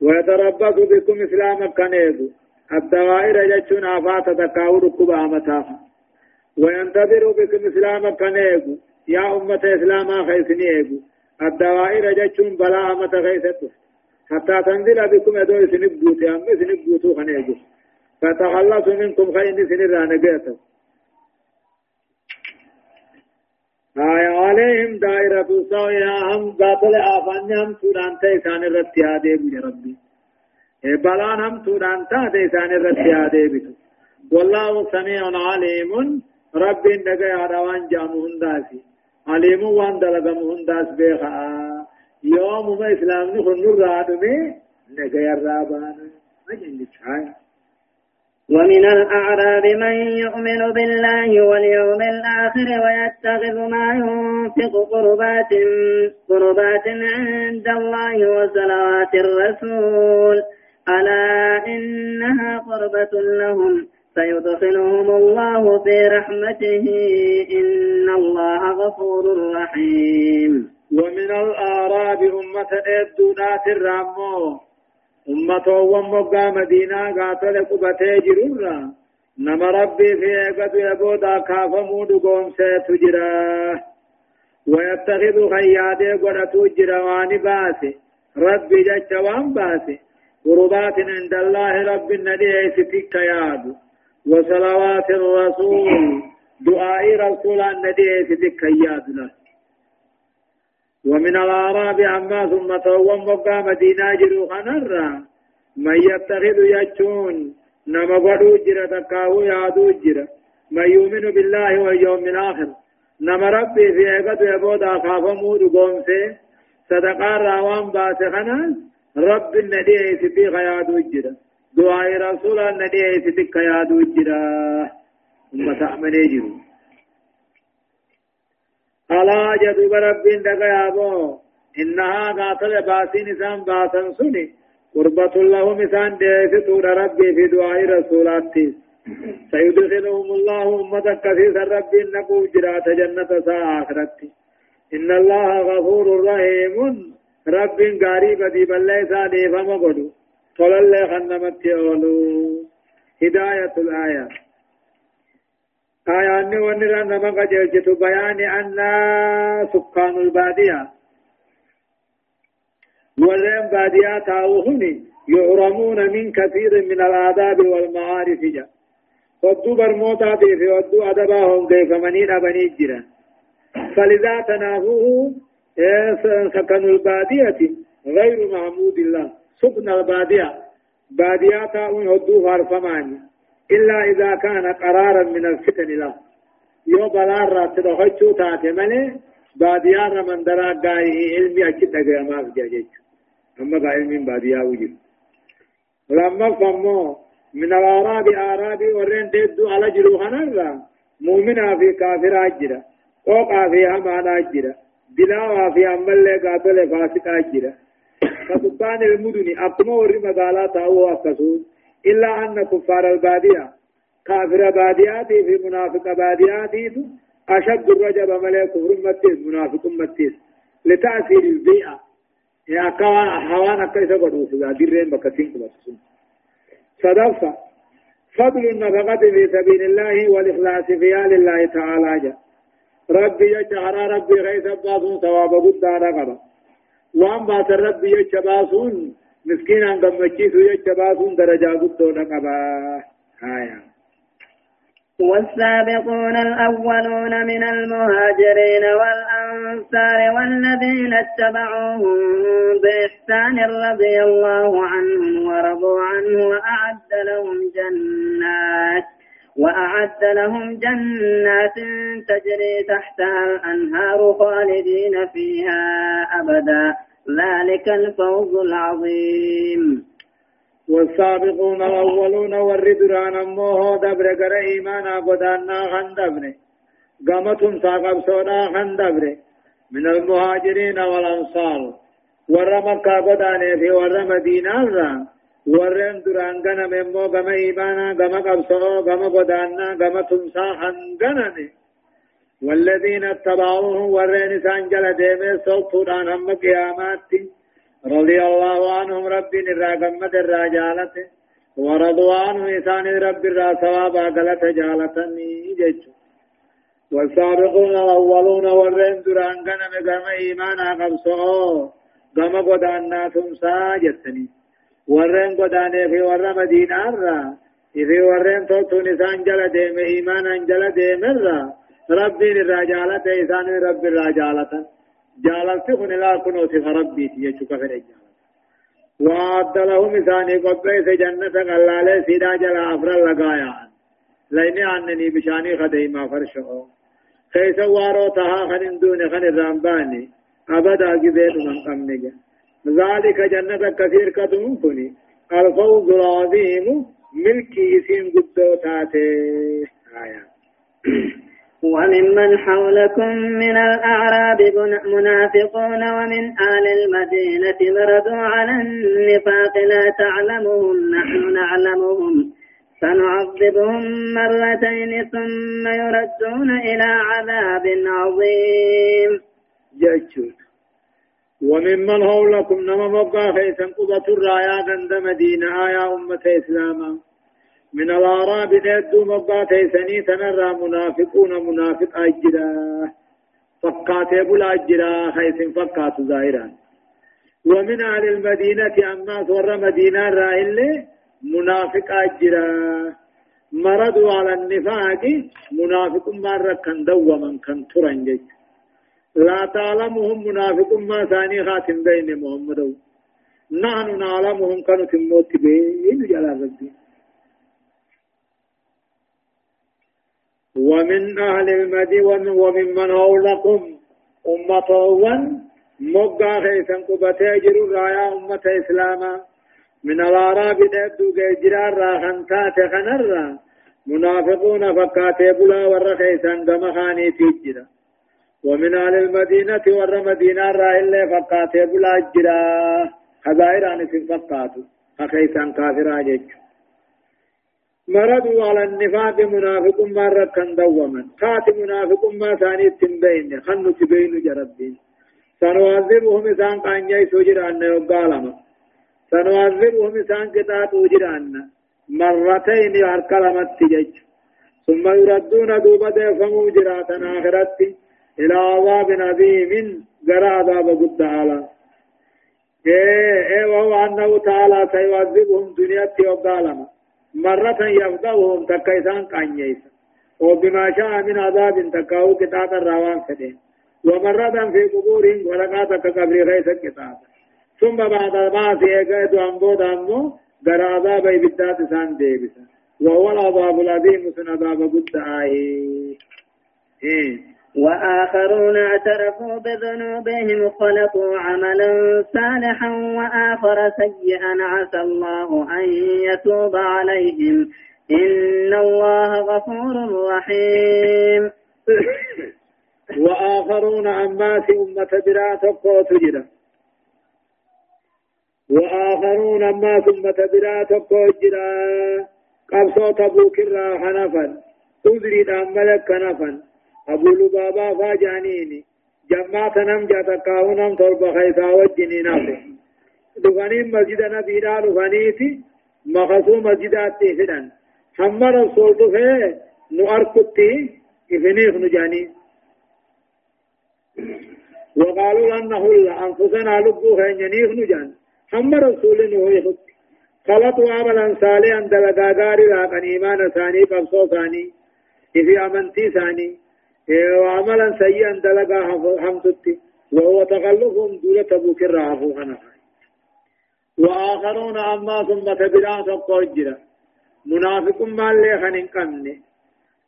ويتربص بكم إسلام كنيزو الدوائر جتشون آفات تقاو ركوب آمتاها وينتظر بكم إسلام كنيزو يا أمة إسلاما خيسني إيقو الدوائر جتشون بلا أمة خيستو حتى تنزل بكم أدو سنب بوتي أم سنب بوتو خنيقو فتخلصوا منكم خين سنر آية عليهم دائرة السوء هم قاتل آفان هم سودان تيسان الرتيادي بي ربي بلان هم سودان تيسان الرتيادي بي والله سميع عليم رب نجا يا جامو هنداسي عليم وان دلغم هنداس بيخا يوم اسلام نخن نرادمي نجا الرابان مجن ومن الأعراب من يؤمن بالله واليوم الآخر ويتخذ ما ينفق قربات قربات عند الله وصلوات الرسول. ألا إنها قربة لهم؟ سيدخلهم الله في رحمته. إن الله غفور رحيم. ومن الأعراب أمة إدونات الرامو أمة ومقا مدينة قاتل قبتي جرورا نما ربي في ايقظ يبودا كافمو دقوم سيتجرا ويتخذ خيادي قرأتو جروان باسي ربي جج وان باسي قربات عند الله رب النبي ستك ياد وصلوات الرسول دعاء رسول النبي ستك ياد له ومن الأعراب عما ثم توم مقام مدينة جرو خنرا. من يتخذ يجون نما قدو جرا تكاو يادو جرا. من يؤمن بالله واليوم الآخر نما ربي في عقد يبودا خافمو دقوم سي صدقا راوان باسخنا رب النبي ستي خيادو جرا. دعاء رسول النبي ستي خيادو جرا. أمة أمني جرو ألا جدوب رب دقا يابو إنها قاتل باسين إسان باسن سني. قربة لهم إسان ديستور ربي في دعاء رسولاتي. سيدخلهم الله أمة كثيرا ربي نقو جرات جنة سا آخرتي. إن الله غفور رحيم. رب غريب دي بلي سادي فما قدو طلال خنمت يولو هداية الآيات آيان ونرى نما قجلت بيان أن سكان البادية ورين بادية تاوهني يحرمون من كثير من الآداب والمعارف جا. ودو برموتا في ودو أدباهم كيف منين أبني جرا فلذا تنافوه سكن البادية غير محمود الله سكن البادية بادية تاوهن ودو فارفماني إلا إذا كان قرارا من الفتن له. يو بلار رات دخلتو تاتي ملي باديار من درا قاي علمي أكيد أقرأ ما في جاجيج. أما علم باديا وجد لما فمو من الأعراب أعرابي ورين ديدو على جلو خنرا مؤمنا في كافر أجرا وقع في همان أجرا دلاوا في أمال قاتل فاسق أجرا. فسبان المدن أقوم ورمى مقالات أو أكسود إلا أن كفار البادية كافر بادياتي في منافق بادياتي أشد الرجب ملك كفر متيس منافق متيس. لتأثير البيئة. يا كوا حوانا كيف قدوس ذا درين بكتين كبسون صدفة. فضل النفقة في سبيل الله والإخلاص فيها لله تعالى. جا ربي يجعل ربي غيث باسون ثواب قد دارا وأن باس ربي يجعل مسكينا غمچيسو يجباسون درجة قدونا قبا آية. والسابقون الأولون من المهاجرين والأنصار والذين اتبعوهم بإحسان رضي الله عنهم ورضوا عنه وأعد لهم جنات وأعد لهم جنات تجري تحتها الأنهار خالدين فيها أبدا. ذلك الفوز العظيم. والسابقون الأولون والردران أموه دبر قر إيمانا قدانا خن دبر. قامتهم ساقب سونا خن دبر. من المهاجرين والأنصار. ور مكة قداني في ور مدينة ورن دران غنم امو غم إيمانا قبصو غم قدانا غم تمسا خن غنمه والذين اتبعوه ورين سانجل ديمه صوتان هم قيامات. رضي الله عنهم رب الراقمة الراجالة. ورضوا عنه إسان رب الرا ثوابا قلت جالتني جج والسابقون الأولون ورين دران قنم قم إيمانا قبصو قم قدانا تمسا جتني ورين قداني في ور مدينة الرا في ورين توتون إسان جل ديمه إيمانا جل ديمه الرا ربي الرجالة إسان رب الرجالة جالت خن لا كنو سف ربي يجوك في الرجالة وعد لهم إساني قبئ جنة قلالة سيدا جلا أفر لقايا لين عنني بشاني خديما فرشو كيس وارو تها خن دون خن الرامباني أبدا قبين من قمني ذلك جنة كثير كتم كني الفوز العظيم ملكي اسم قدو تاتي آية وممن حولكم من الأعراب منافقون ومن آل المدينة مردوا على النفاق لا تعلمهم نحن نعلمهم. سنعذبهم مرتين ثم يردون إلى عذاب عظيم. جاءت وممن حولكم نما مبقى خيسا قبة الرايا عند مدينة آية أمة إسلاما. من الأعراب ندو مبقى خيسني تنرى منافقون منافق أجرا. فقاتي بلا أجرا خيس فقات ظاهرا ومن أهل المدينة أما صور مدينة رائل منافق أجرا. مرضوا على النفاق منافق مرة كان دوما كان ترنجج لا تعلمهم منافق ما ثاني خاتم بين محمد نحن نعلمهم كانوا تموت بين جلال ربي ومن أهل المدينة ومن من حولكم أمة مقا خيسا قبتي جروا رايا أمة إسلاما. من الأعراب دبدو جيجرار راخن تاتي خنر منافقون فكاتي بلا ور خيسا دمخاني تجرا. ومن أهل المدينة ور مدينة رائل فقاتي بلا جرا. خزائر عن فقاتو أخيسا كافرا جيج مرضوا على النفاق منافق مرة كان دوما كات منافق ما ثاني تنبين خنو تبين جربين سنعذبهم إسان قان يسو جران يقالما سنعذبهم إسان قطاط جران مرتين ياركلمت تجج ثم يردون دوبا دفموا جراتنا آخرتي إلى عذاب عظيم جرى عذاب قد تعالى إيه إيه وهو أنه تعالى سيعذبهم دنيا وقالما. مرة يفضلهم تكيسان قانيس وبما شاء من عذاب تكاو كتاب الروان فدين ومرة في قبورهم ولقات كقبر غيث كتاب ثم بعد في إيقايد أنبود أمو در عذاب إبدات سان ديبسا وهو العذاب العظيم سن عذاب قد آيه إيه وآخرون اعترفوا بذنوبهم خلقوا عملا صالحا وآخر سيئا عسى الله أن يتوب عليهم. إن الله غفور رحيم. وآخرون أما في أمة برا تقوت جدا وآخرون أما في أمة برا تقوت جدا قبصوا تبوك الراح نفا تدري ملك نفا أبو لبابا فاجانيني جماعة نم جاتا كاونم تربة خيسا وجني نافي دفني مسجد نبي دا دفنيتي مخصو مسجدات تفدن هم رسول دفه نؤركتي إفنيخ نجاني وقالوا لن نهل أنفسنا لبو خينيخ نجان هم رسول نهو يخط خلطوا عملا صالحا دلقا غاري إيمان ثاني قبصو ثاني إذي أمنتي ثاني وعملا سيئا دلقا حمدتي وهو تغلفهم دولة تبوك الرعفو وآخرون أما ثم تبرا تقوجرا منافق ما اللي خنين قمني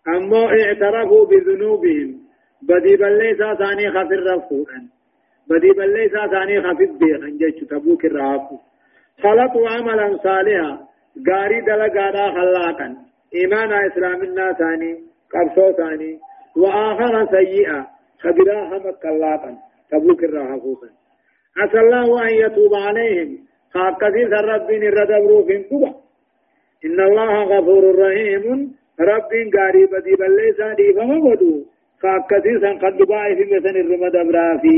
أما اعترفوا بذنوبهم بدي بليسا ثاني خفر رفوعا بدي بليسا ثاني خفر بيخن جيش تبوك الرعفو خلطوا عملا صالحا غاري دلقا خلاقا إيمان إسلام الناس ثاني قبصو ثاني وآخر سيئا خبراها مكلاقا تبوك الراحة فوقا عسى الله أن يتوب عليهم. خاكسي رب الردبرو في قبا إن الله غفور رحيم. رب قريب دي بلسا دي فمودو خاكسي سن قد باعي في مثل الرمد في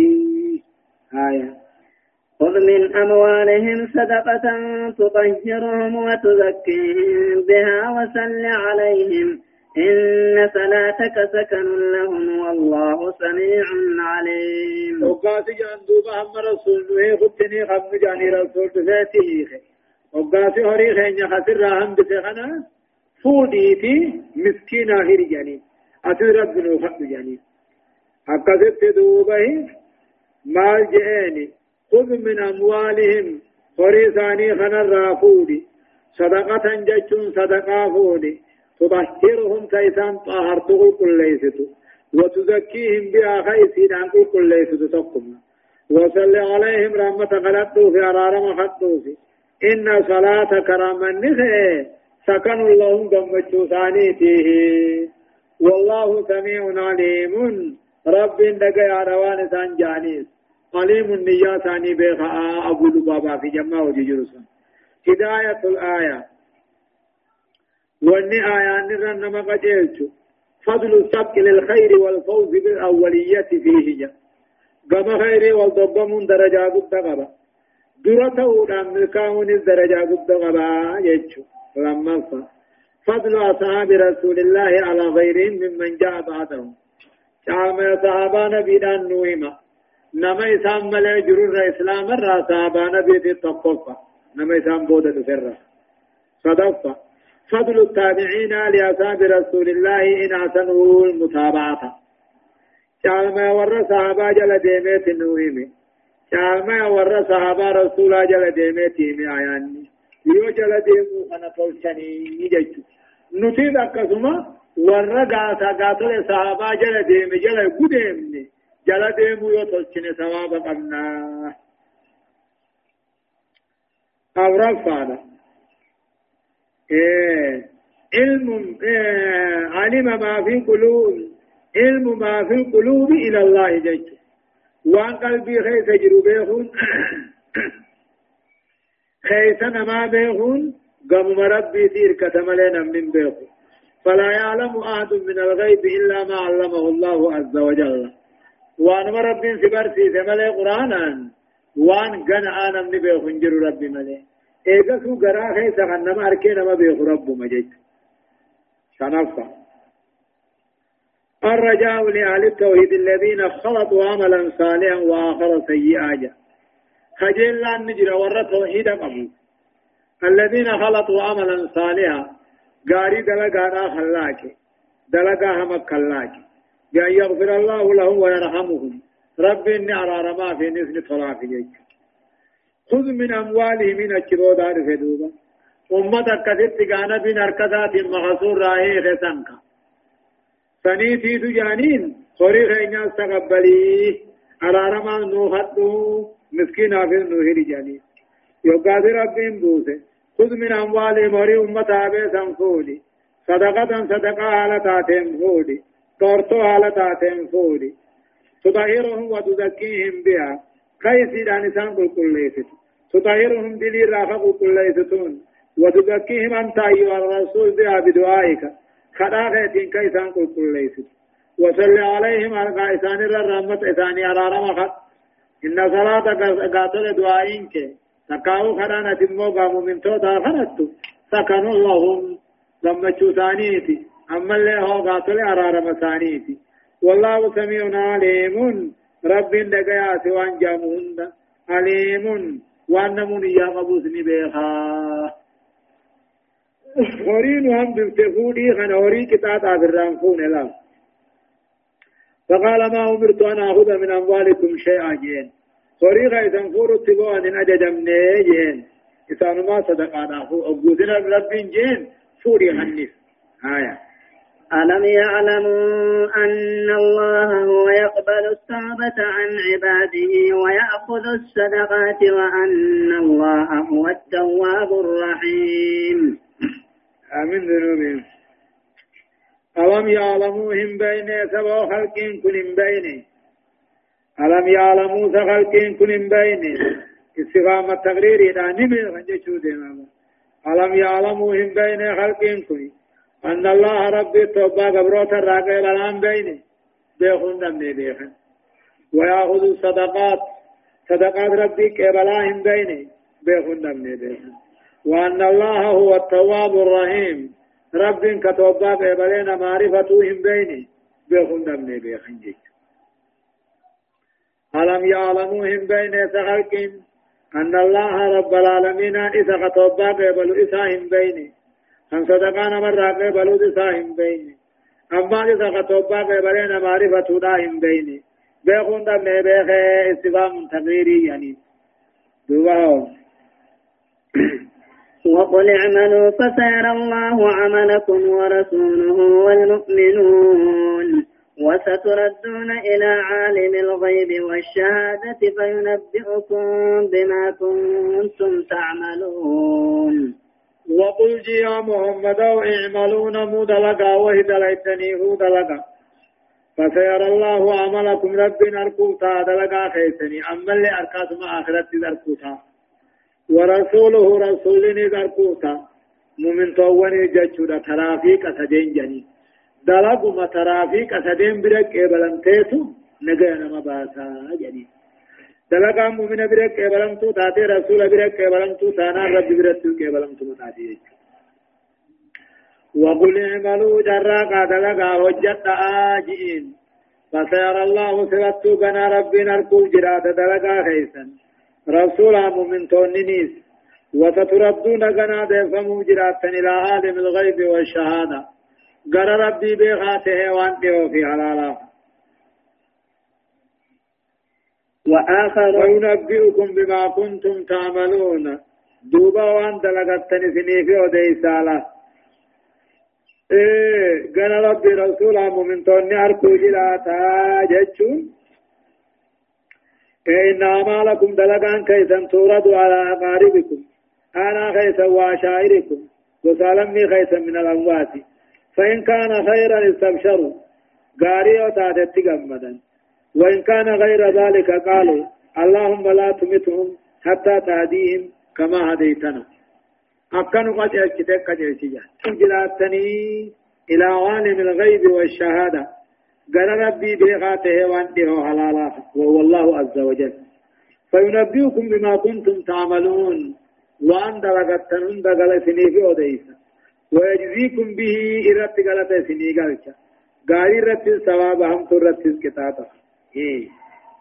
آية. خذ من أموالهم صدقة تطهرهم وتزكيهم بها وسل عليهم. إن صلاتك سكن لهم والله سميع عليم. وقاس جان دوبا هم رسول نوه خدني خم جاني رسول دفاته وقاس هوري خينيا خسر راهم بسخنا فوديتي مسكينة هيري جاني. أتو رب نو خد جاني. أكثت دوبا مال جئني خذ من أموالهم. هوري ثاني خنا رافودي صدقة جتون صدقة فودي. تطهرهم كيسان طهرت كل ليست وتزكيهم بها خيسين عن كل ليست تقم وصل عليهم رحمة غلطوا في أرارم خطوا في إن صلاة كرام النخي سكن لهم دمجو ثانيته والله سميع عليم. رب دقى روان سان جانيس. عليم النية ثاني بيخاء أبو لبابا في جمع وججرسا هداية الآية. واني آيان نرن نما قجيلتو فضل السبق للخير والفوز بالأولية فيه كما خيري والضبمون درجة قد قبا درته دام ملكاون الدرجة قد قبا يجو لما فضل أصحاب رسول الله على غيرهم ممن جاء بعدهم. شعب صحابة نبينا نويمة نما إسام ملي جرور إسلام الرا صحابة نبي التقفى نما إسام بودة فرة صدفة فضل التابعين لأصحاب رسول الله إن أحسنوا المتابعة. شعما ور صحابة جل ديمت نويمي شعما ور صحابة رسول جل ديمت ميعياني يو جل ديمو أنا فوشني يجيشو نتيب أكسما ور غاتا غاتل صحابة جل ديمي جل قديمني جل ديمو يو تلشني ثواب قبنا. أو رفعنا إيه. علم إيه. علم ما في قلوب علم ما في القلوب إلى الله جج وأن قلبي خيس جرو خيسنا ما بيخون قم ربي سير كتملنا من بيخون فلا يعلم أحد من الغيب إلا ما علمه الله عز وجل. وأن ربي سبرسي سملي قرآنا. وأن قنع آنا من بيخون جرو ربي ملي ايغسو غرا خيس غنما اركي نما بيخ رب مجد شنفا الرجاء لأهل التوحيد الذين خلطوا عملا صالحا وآخر سيئا خجل لأن نجر ور توحيد قبو الذين خلطوا عملا صالحا غاري دلقا خلاك دلقا هم كلاك بأن يغفر الله لهم ويرحمهم رب إني أرى ما في نسل طلاق جيك خذ من أموالهم من الشبو دار فدوبا أمة كثت كان بين أركضات مخصور راهي خسنك سنيتي تجانين خوري خينا استقبلي على رما نوحدو مسكين آفر نوهي رجاني يوقات ربهم بوسه. خذ من أموالهم وري أمة آبه سنفولي صدقة صدقة حالتاتهم فولي تورتو حالتاتهم فولي تطهرهم وتزكيهم بها. كيسي دانسان قل قل ليست. تطهرهم دلي رافق كل ليستون. وتزكيهم أنت أيها الرسول بها بدعائك. خلاقيتين كيسان كل كل ليست. وصل عليهم على إسان الرحمة إساني على رمخت إن صلاة قاتل دعائنك تقاو خرانا تمو قاموا من توتا خرجت سكنوا اللهم لما تشوثانيتي أما اللي هو قاتل أرار مسانيتي والله سميع عليم. رب دقيات وانجامهن عليم. وان نمون يا قبوس نبيخا ورين هم بفتفوني خنا وري كتاب عبران فون لا فقال ما أمرت أن أخذ من أموالكم شيئا جين وري غيثا فور اتبوا أن أجد من جين إسان ما صدقانا أخو أبوزنا رب جين فوري خنف آية ألم يعلموا أن الله هو يقبل التوبة عن عباده ويأخذ الصدقات وأن الله هو التواب الرحيم. آمين ذنوبهم. ألم يعلموا هم بين سبع خلق كن بين؟ ألم يعلموا سخلق كن بين؟ إذا نمي خنجشوا ديما ألم يعلموا هم بين خلق كن أن الله ربي توبا قبروت الراقع الآن بيني. بيخون دمني بيخن. ويأخذ الصدقات. صدقات ربي كبلاهم بيني. بيخون دمني بيخن. وأن الله هو التواب الرحيم. رب كتوبا قبلين معرفتهم بيني. بيخون دمني بيخن جيك ألم يعلموهم بين سخلق أن الله رب العالمين إذا كتوبا قبلوا إساهم بيني. أن صدقان مرة بلود ساهم بيني أما إذا خطوبا قبلين معرفة داهم بيني بيخون دم بيخ استفام تغييري يعني دوباهم وقل اعملوا فسيرى الله عملكم ورسوله والمؤمنون وستردون إلى عالم الغيب والشهادة فينبئكم بما كنتم تعملون. جي يا محمد اعملون مدلقا وهدلتني هو دلقا فسيرى الله عملكم ربنا أركوتا دلقا خيسني أما اللي أركاتم آخرت دركوتا. ورسوله رسولني دركوتا مؤمن تواني ججودا ترافيق أسدين جني دلقوا ترافيق أسدين برك إبلنتيتو نجا نما باسا جدي دلقا مؤمن برك قبلمتو تاتي رسول برك قبلمتو تانا رب برك قبلمتو تاتي وقل اعملوا جراقا دلقا وجدت آجئين. فسيرى الله سبتو بنا ربنا الكوب جرات دلقا خيسا. رسول مؤمن توننيس. وستردون غنا دفمو جرات إلى عالم الغيب والشهادة. قال ربي بخاته وانته في حلالا وآخر وينبئكم بما كنتم تعملون. دوبا وان دلغتني سني في وديسالا إيه قال ربي رسول مؤمن توني أركو جلاتا جتشون. إيه إن أعمالكم دلغان كيسا على أقاربكم. أنا خيسا وعشائركم وسالمني خيسا من الأموات. فإن كان خيرا استبشروا. قاري وتاتت تقمدا. وإن كان غير ذلك قالوا اللهم لا تمتهم حتى تهديهم كما هديتنا. أكنوا قد أجتك جيسيا جلاتني إلى عالم الغيب والشهادة. قال ربي بغاته وانته حلالا وهو الله عز وجل. فينبئكم بما كنتم تعملون. وأن دلغتنون دغل سني في أوديسا ويجزيكم به إرت غلط سني غلطا غاري رت ثواب هم ترت كتابه إيه.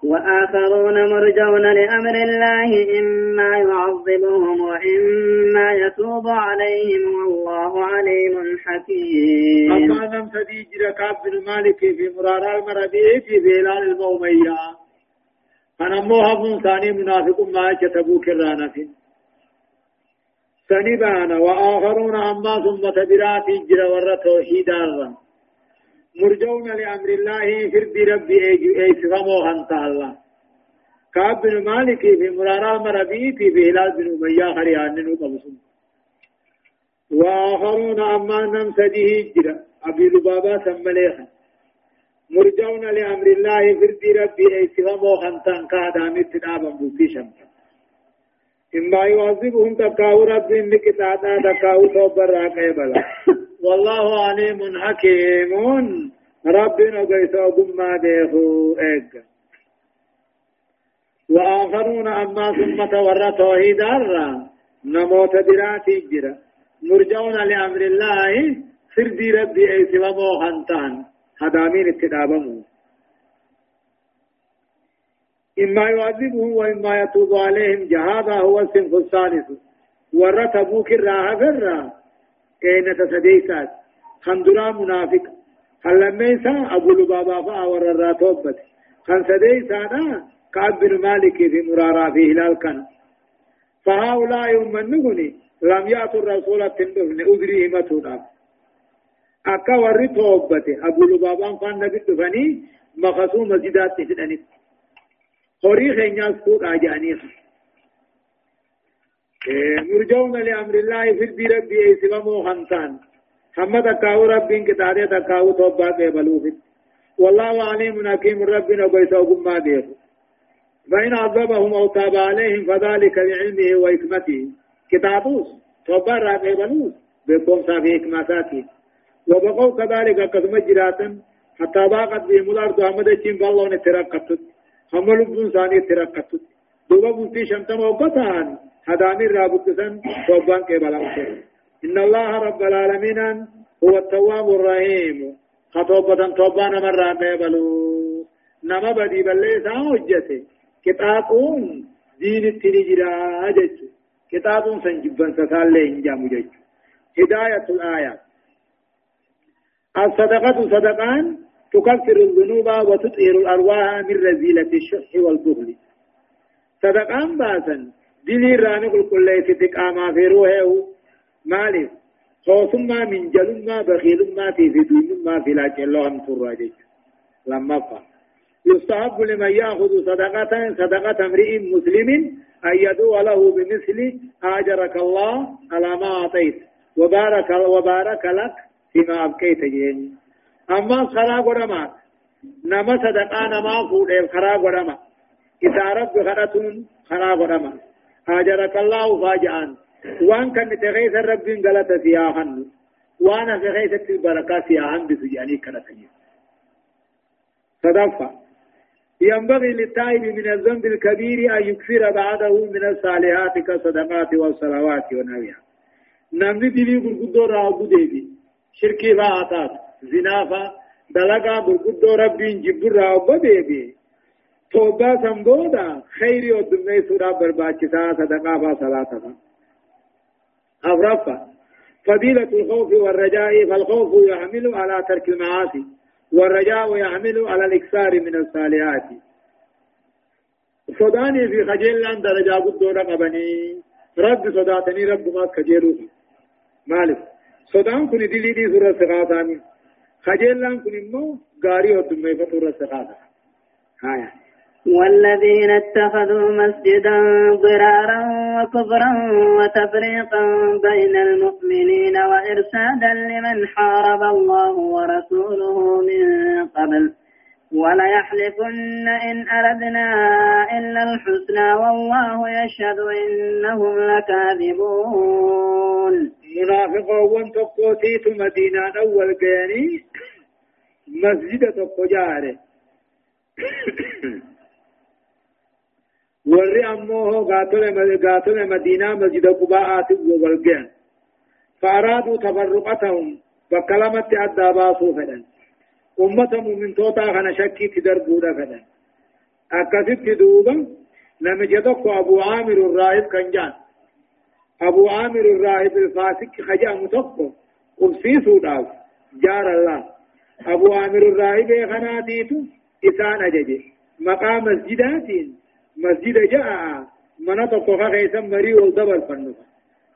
وآخرون مرجون لأمر الله إما يعذبهم وإما يتوب عليهم والله عليم حكيم. أما لم تديج ركاب بن مالك في مرارا المربي في بلال المومية. أنا موهب ثاني منافق ما كتبوا كرانا في سنبان وآخرون أما ثم تبرات جرى ور توحيد مرجون لأمر الله فرد ربي ايسغمو خنت الله. كعب بن مالك في مرارا مربي في هلال بن أمية خريان نقبسون وآخرون أما نمسده جرا أبي لبابا سمليخا مرجون لأمر الله فرد ربي ايسغمو خنتان كادامت تنابا بوكي شمسا إما يعذبهم تكاو رب نكتاتا تكاو توبر راقه بلا. والله عليم حكيم. ربنا قيسا قم ديخو إيق. وآخرون أما ثم تور توحيد نموت براتي جرا مرجون لأمر الله. سردي ربي أي سوى موهنتان هدامين اتدابمو إما يعذبهم وإما يتوب عليهم. جهادا هو الصنف الثالث. ورتبوك الراها فرا كينة سديسات خندرا منافق. هلميسا أبو لبابا فا ورر توبت. خن سديسانا كعب بن مالك في مرارا في هلال كان. فهؤلاء يمنغني لم يأتوا الرسول تندفن أدري همتنا أكا ورر توبت. أبو لبابا فان نبي دفني مخصوم مسجدات تفنني قري خينياس فوق آجانيخ مرجون لأمر الله البير ربي إسمامو خمسان هم تكاو رب كتاري تكاو توبا قبلوه والله عليم حكيم ربنا بيسوكم ما ديه فإن عذبهم أو تاب عليهم فذلك لعلمه وحكمته. كتابوس توبا قبلوه بكم صافي حكماتاتي وبقوا كذلك قسم جراتا حتى باقت بهم الأرض أحمد الشين فالله نترقبت هم لبون ثاني ترقبت دوبا بوتي شمتم وقتان. هدامي رابطسن توبان قبلهم إن الله رب العالمين هو التواب الرحيم. خطوبة توبان مرة قبلو نما بدي بلي ساوجته كتابون دين التنجرا جج كتابون سنجبن سسالي انجام جج هداية الآية الصدقة صدقان تكفر الذنوب وتطهر الأرواح من رزيلة الشح والبخل. صدقان باسا ديني راني كل كل في تقاما في روحه مالف خوصما من جلما بخيلما في دينما في لا جلهم تراجج لما فا يستحب لمن يأخذ صدقة صدقة امرئ مسلم أن يدعو له بمثل أجرك الله على ما أعطيت وبارك وبارك لك فيما أبقيت جيني أما خرا قرما نما صدقا نما فود خرا قرما إذا رب خرتون خرا قرما أجرك الله فاجعان وان كان تغيث الرب غلط سياحن وأنا في غيث البركة سياحن بسجاني كرتني. صدفة. ينبغي للتائب من الذنب الكبير أن يكثر بعده من الصالحات كالصدقات والصلوات ونحوها نمني دلي غرغدو راو ديبي. شركي فاعتات زنافا دلقا غرغدو ربي جبر راو ديبي. توبا سنبودا خير ودمي سورا برباچتا صدقا فصلاة أفرفا فضيلة الخوف والرجاء فالخوف يحمل على ترك المعاصي والرجاء يحمل على الإكثار من الصالحات. صداني في خجل لأن درجة قدونا قبني رب صداتني رب ما كجيرو مالك صدان كن دلي دي سورة سقاطاني خجل لأن كن امو غاري ودمي فطورة سقاطا هايا والذين اتخذوا مسجدا ضرارا وكفرا وتفريقا بين المؤمنين وإرسادا لمن حارب الله ورسوله من قبل. وليحلفن إن أردنا إلا الحسنى والله يشهد إنهم لكاذبون. منافقون تقوتيت مدينة أول قياني مسجد تقو جاره warri ammoo gaatole madiinaa masjida qubaa'aatiif walga'an فأرادوا تفرقتهم بكلمة أدى باسو فدن أمة من توتا خنا شكي تدربو فدن أكثت دوبا نمجدك أبو عامر الراهب كنجان أبو عامر الراهب الفاسق خجا متقو قبسيسو داف جار الله أبو عامر الراهب خناتيتو إسان أججي مقام مسجداتين مسجد جاء من تقوى خيسا مري والدبر فنو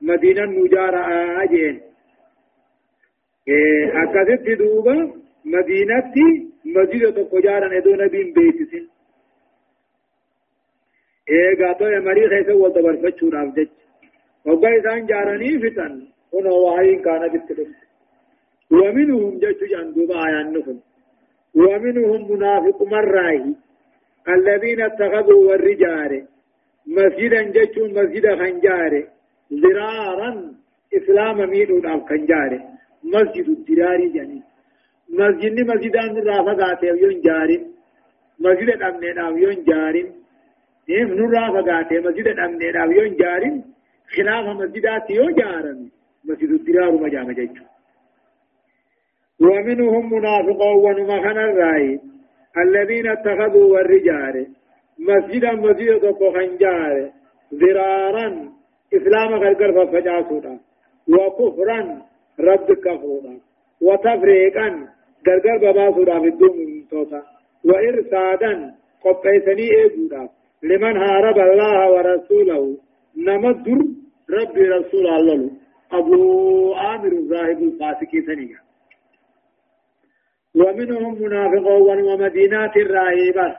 مدينة نجارة آجين. أكثت دوبا مدينة مسجد تقوى جارة ندو نبين بيتسين. إيه قاتو مري خيسا والدبر فچور أفجج وقا إسان جارني فتن هنا وحي كان بالتلف ومنهم جيش جندوبا آيان ومنهم منافق مراهي الذين اتخذوا والرجال مسجدا جتون مسجد خنجار ذرارا إسلام ميدون اب خنجار مسجد الدراري جاني مسجد مسجدان رافقات يون جارين مسجد امن داو يون جارين نيم نور رافقات مسجد امن داو يون جارين خلاف مسجدات يو جارن مسجد الدرار مجام جتون ومنهم منافقون ومخن الرأي الذين اتخذوا والرجال مسجدا مسجدا خنجار ذرارا إسلام غرغر فجاسودا وكفرا رد كفرودا وتفريقا غرغر بباسودا في الدوم توتا وإرسادا قبيسني إيجودا لمن هارب الله ورسوله نمدر ربي رسول الله أبو عامر الزاهد الفاسقي ثانية ومنهم منافقون ومدينات الراهبة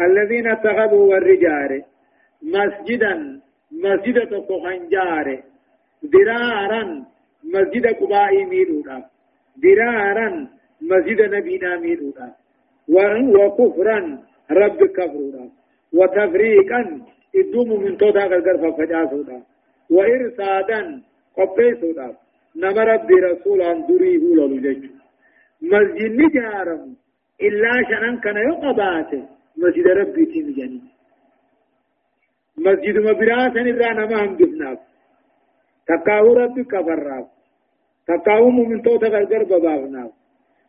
الذين اتخذوا والرجال مسجدا مسجد تقوخنجار درارا مسجد قباء ميلودا درارا مسجد نبينا ميلودا وكفرا رب كفرودا وتفريقا الدوم من توتا غرغر فجاسودا وإرسادا قبيسودا نما ربي رسول عن دريه لولو مسجد نجارم. إلا شنن كان يقبات مسجد ربي تيم جنين. مسجد مبراسن الرانا ما هم جفناف تقاو ربي كبراف تقاو مؤمن توتا غرغر ببابناف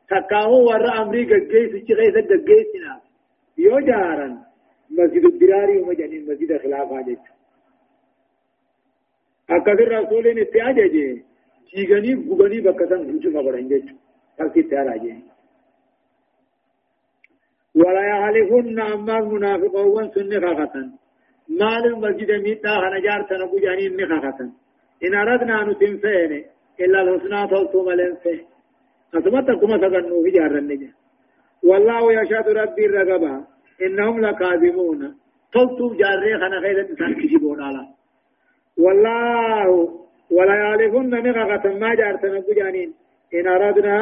تقاو ورا أمري قجيس چغيس قجيسنا يو جارن. مسجد الدراري ومجنين مسجد خلافة جيت. أكثر رسولين اتعاجة جي. جيغني قبني بكتن هنشو فقرن جيتو تلقي تاراجي ولا يحلفن أما المنافقون سن خاخة مال المسجد ميتا هنجار تنبو جانين نخاخة إن أردنا نتنفين إلا الحسنى تلتو ملنفين أثبت كما تغنوا في جار النجا والله يشهد ربي الرقبة إنهم لكاذبون۔ تلتو جاري خنا غير إنسان كجيبون على والله ولا يحلفن نخاخة ما جار تنبو جانين إن أردنا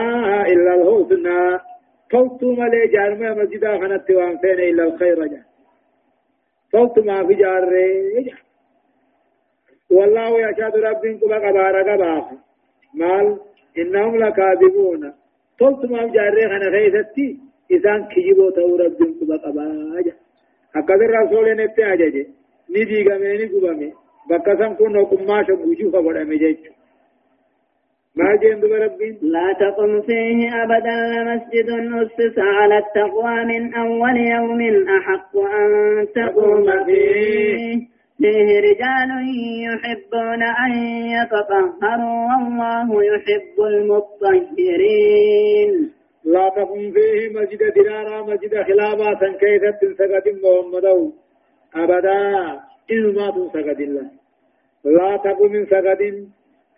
إلا الحسنى. فوت ملي جارما مسجدا خنت وانفين إلا الخير جا فوت ما في جار والله يشهد ربكم قبار قباخ مال إنهم لكاذبون. فوت ما في جار خنا خيثتي إسان كجيبو تو رب قبا قبا أكاد الرسول نتي أجاجي ندي غميني قبامي بكسن فبرامي جيجو. ما جند ربي لا تقم فيه أبدا لمسجد أسس على التقوى من أول يوم أحق أن تقوم فيه. فيه. رجال يحبون أن يتطهروا والله يحب المطهرين. لا تقم فيه مسجد درارا مسجد خلافا كيف تنسقد محمد؟ أبدا إن ما تنسقد الله. لا تقم من سقد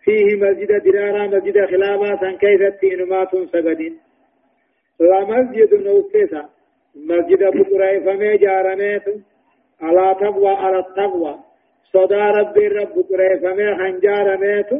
فيه مسجد درارا مسجد خلافا كيف تنما تنسقد لا مسجد نوسيسا مسجد بقرأ فمي جارميت على تقوى على التقوى. صدى ربي رب قريفة من خنجار ميتو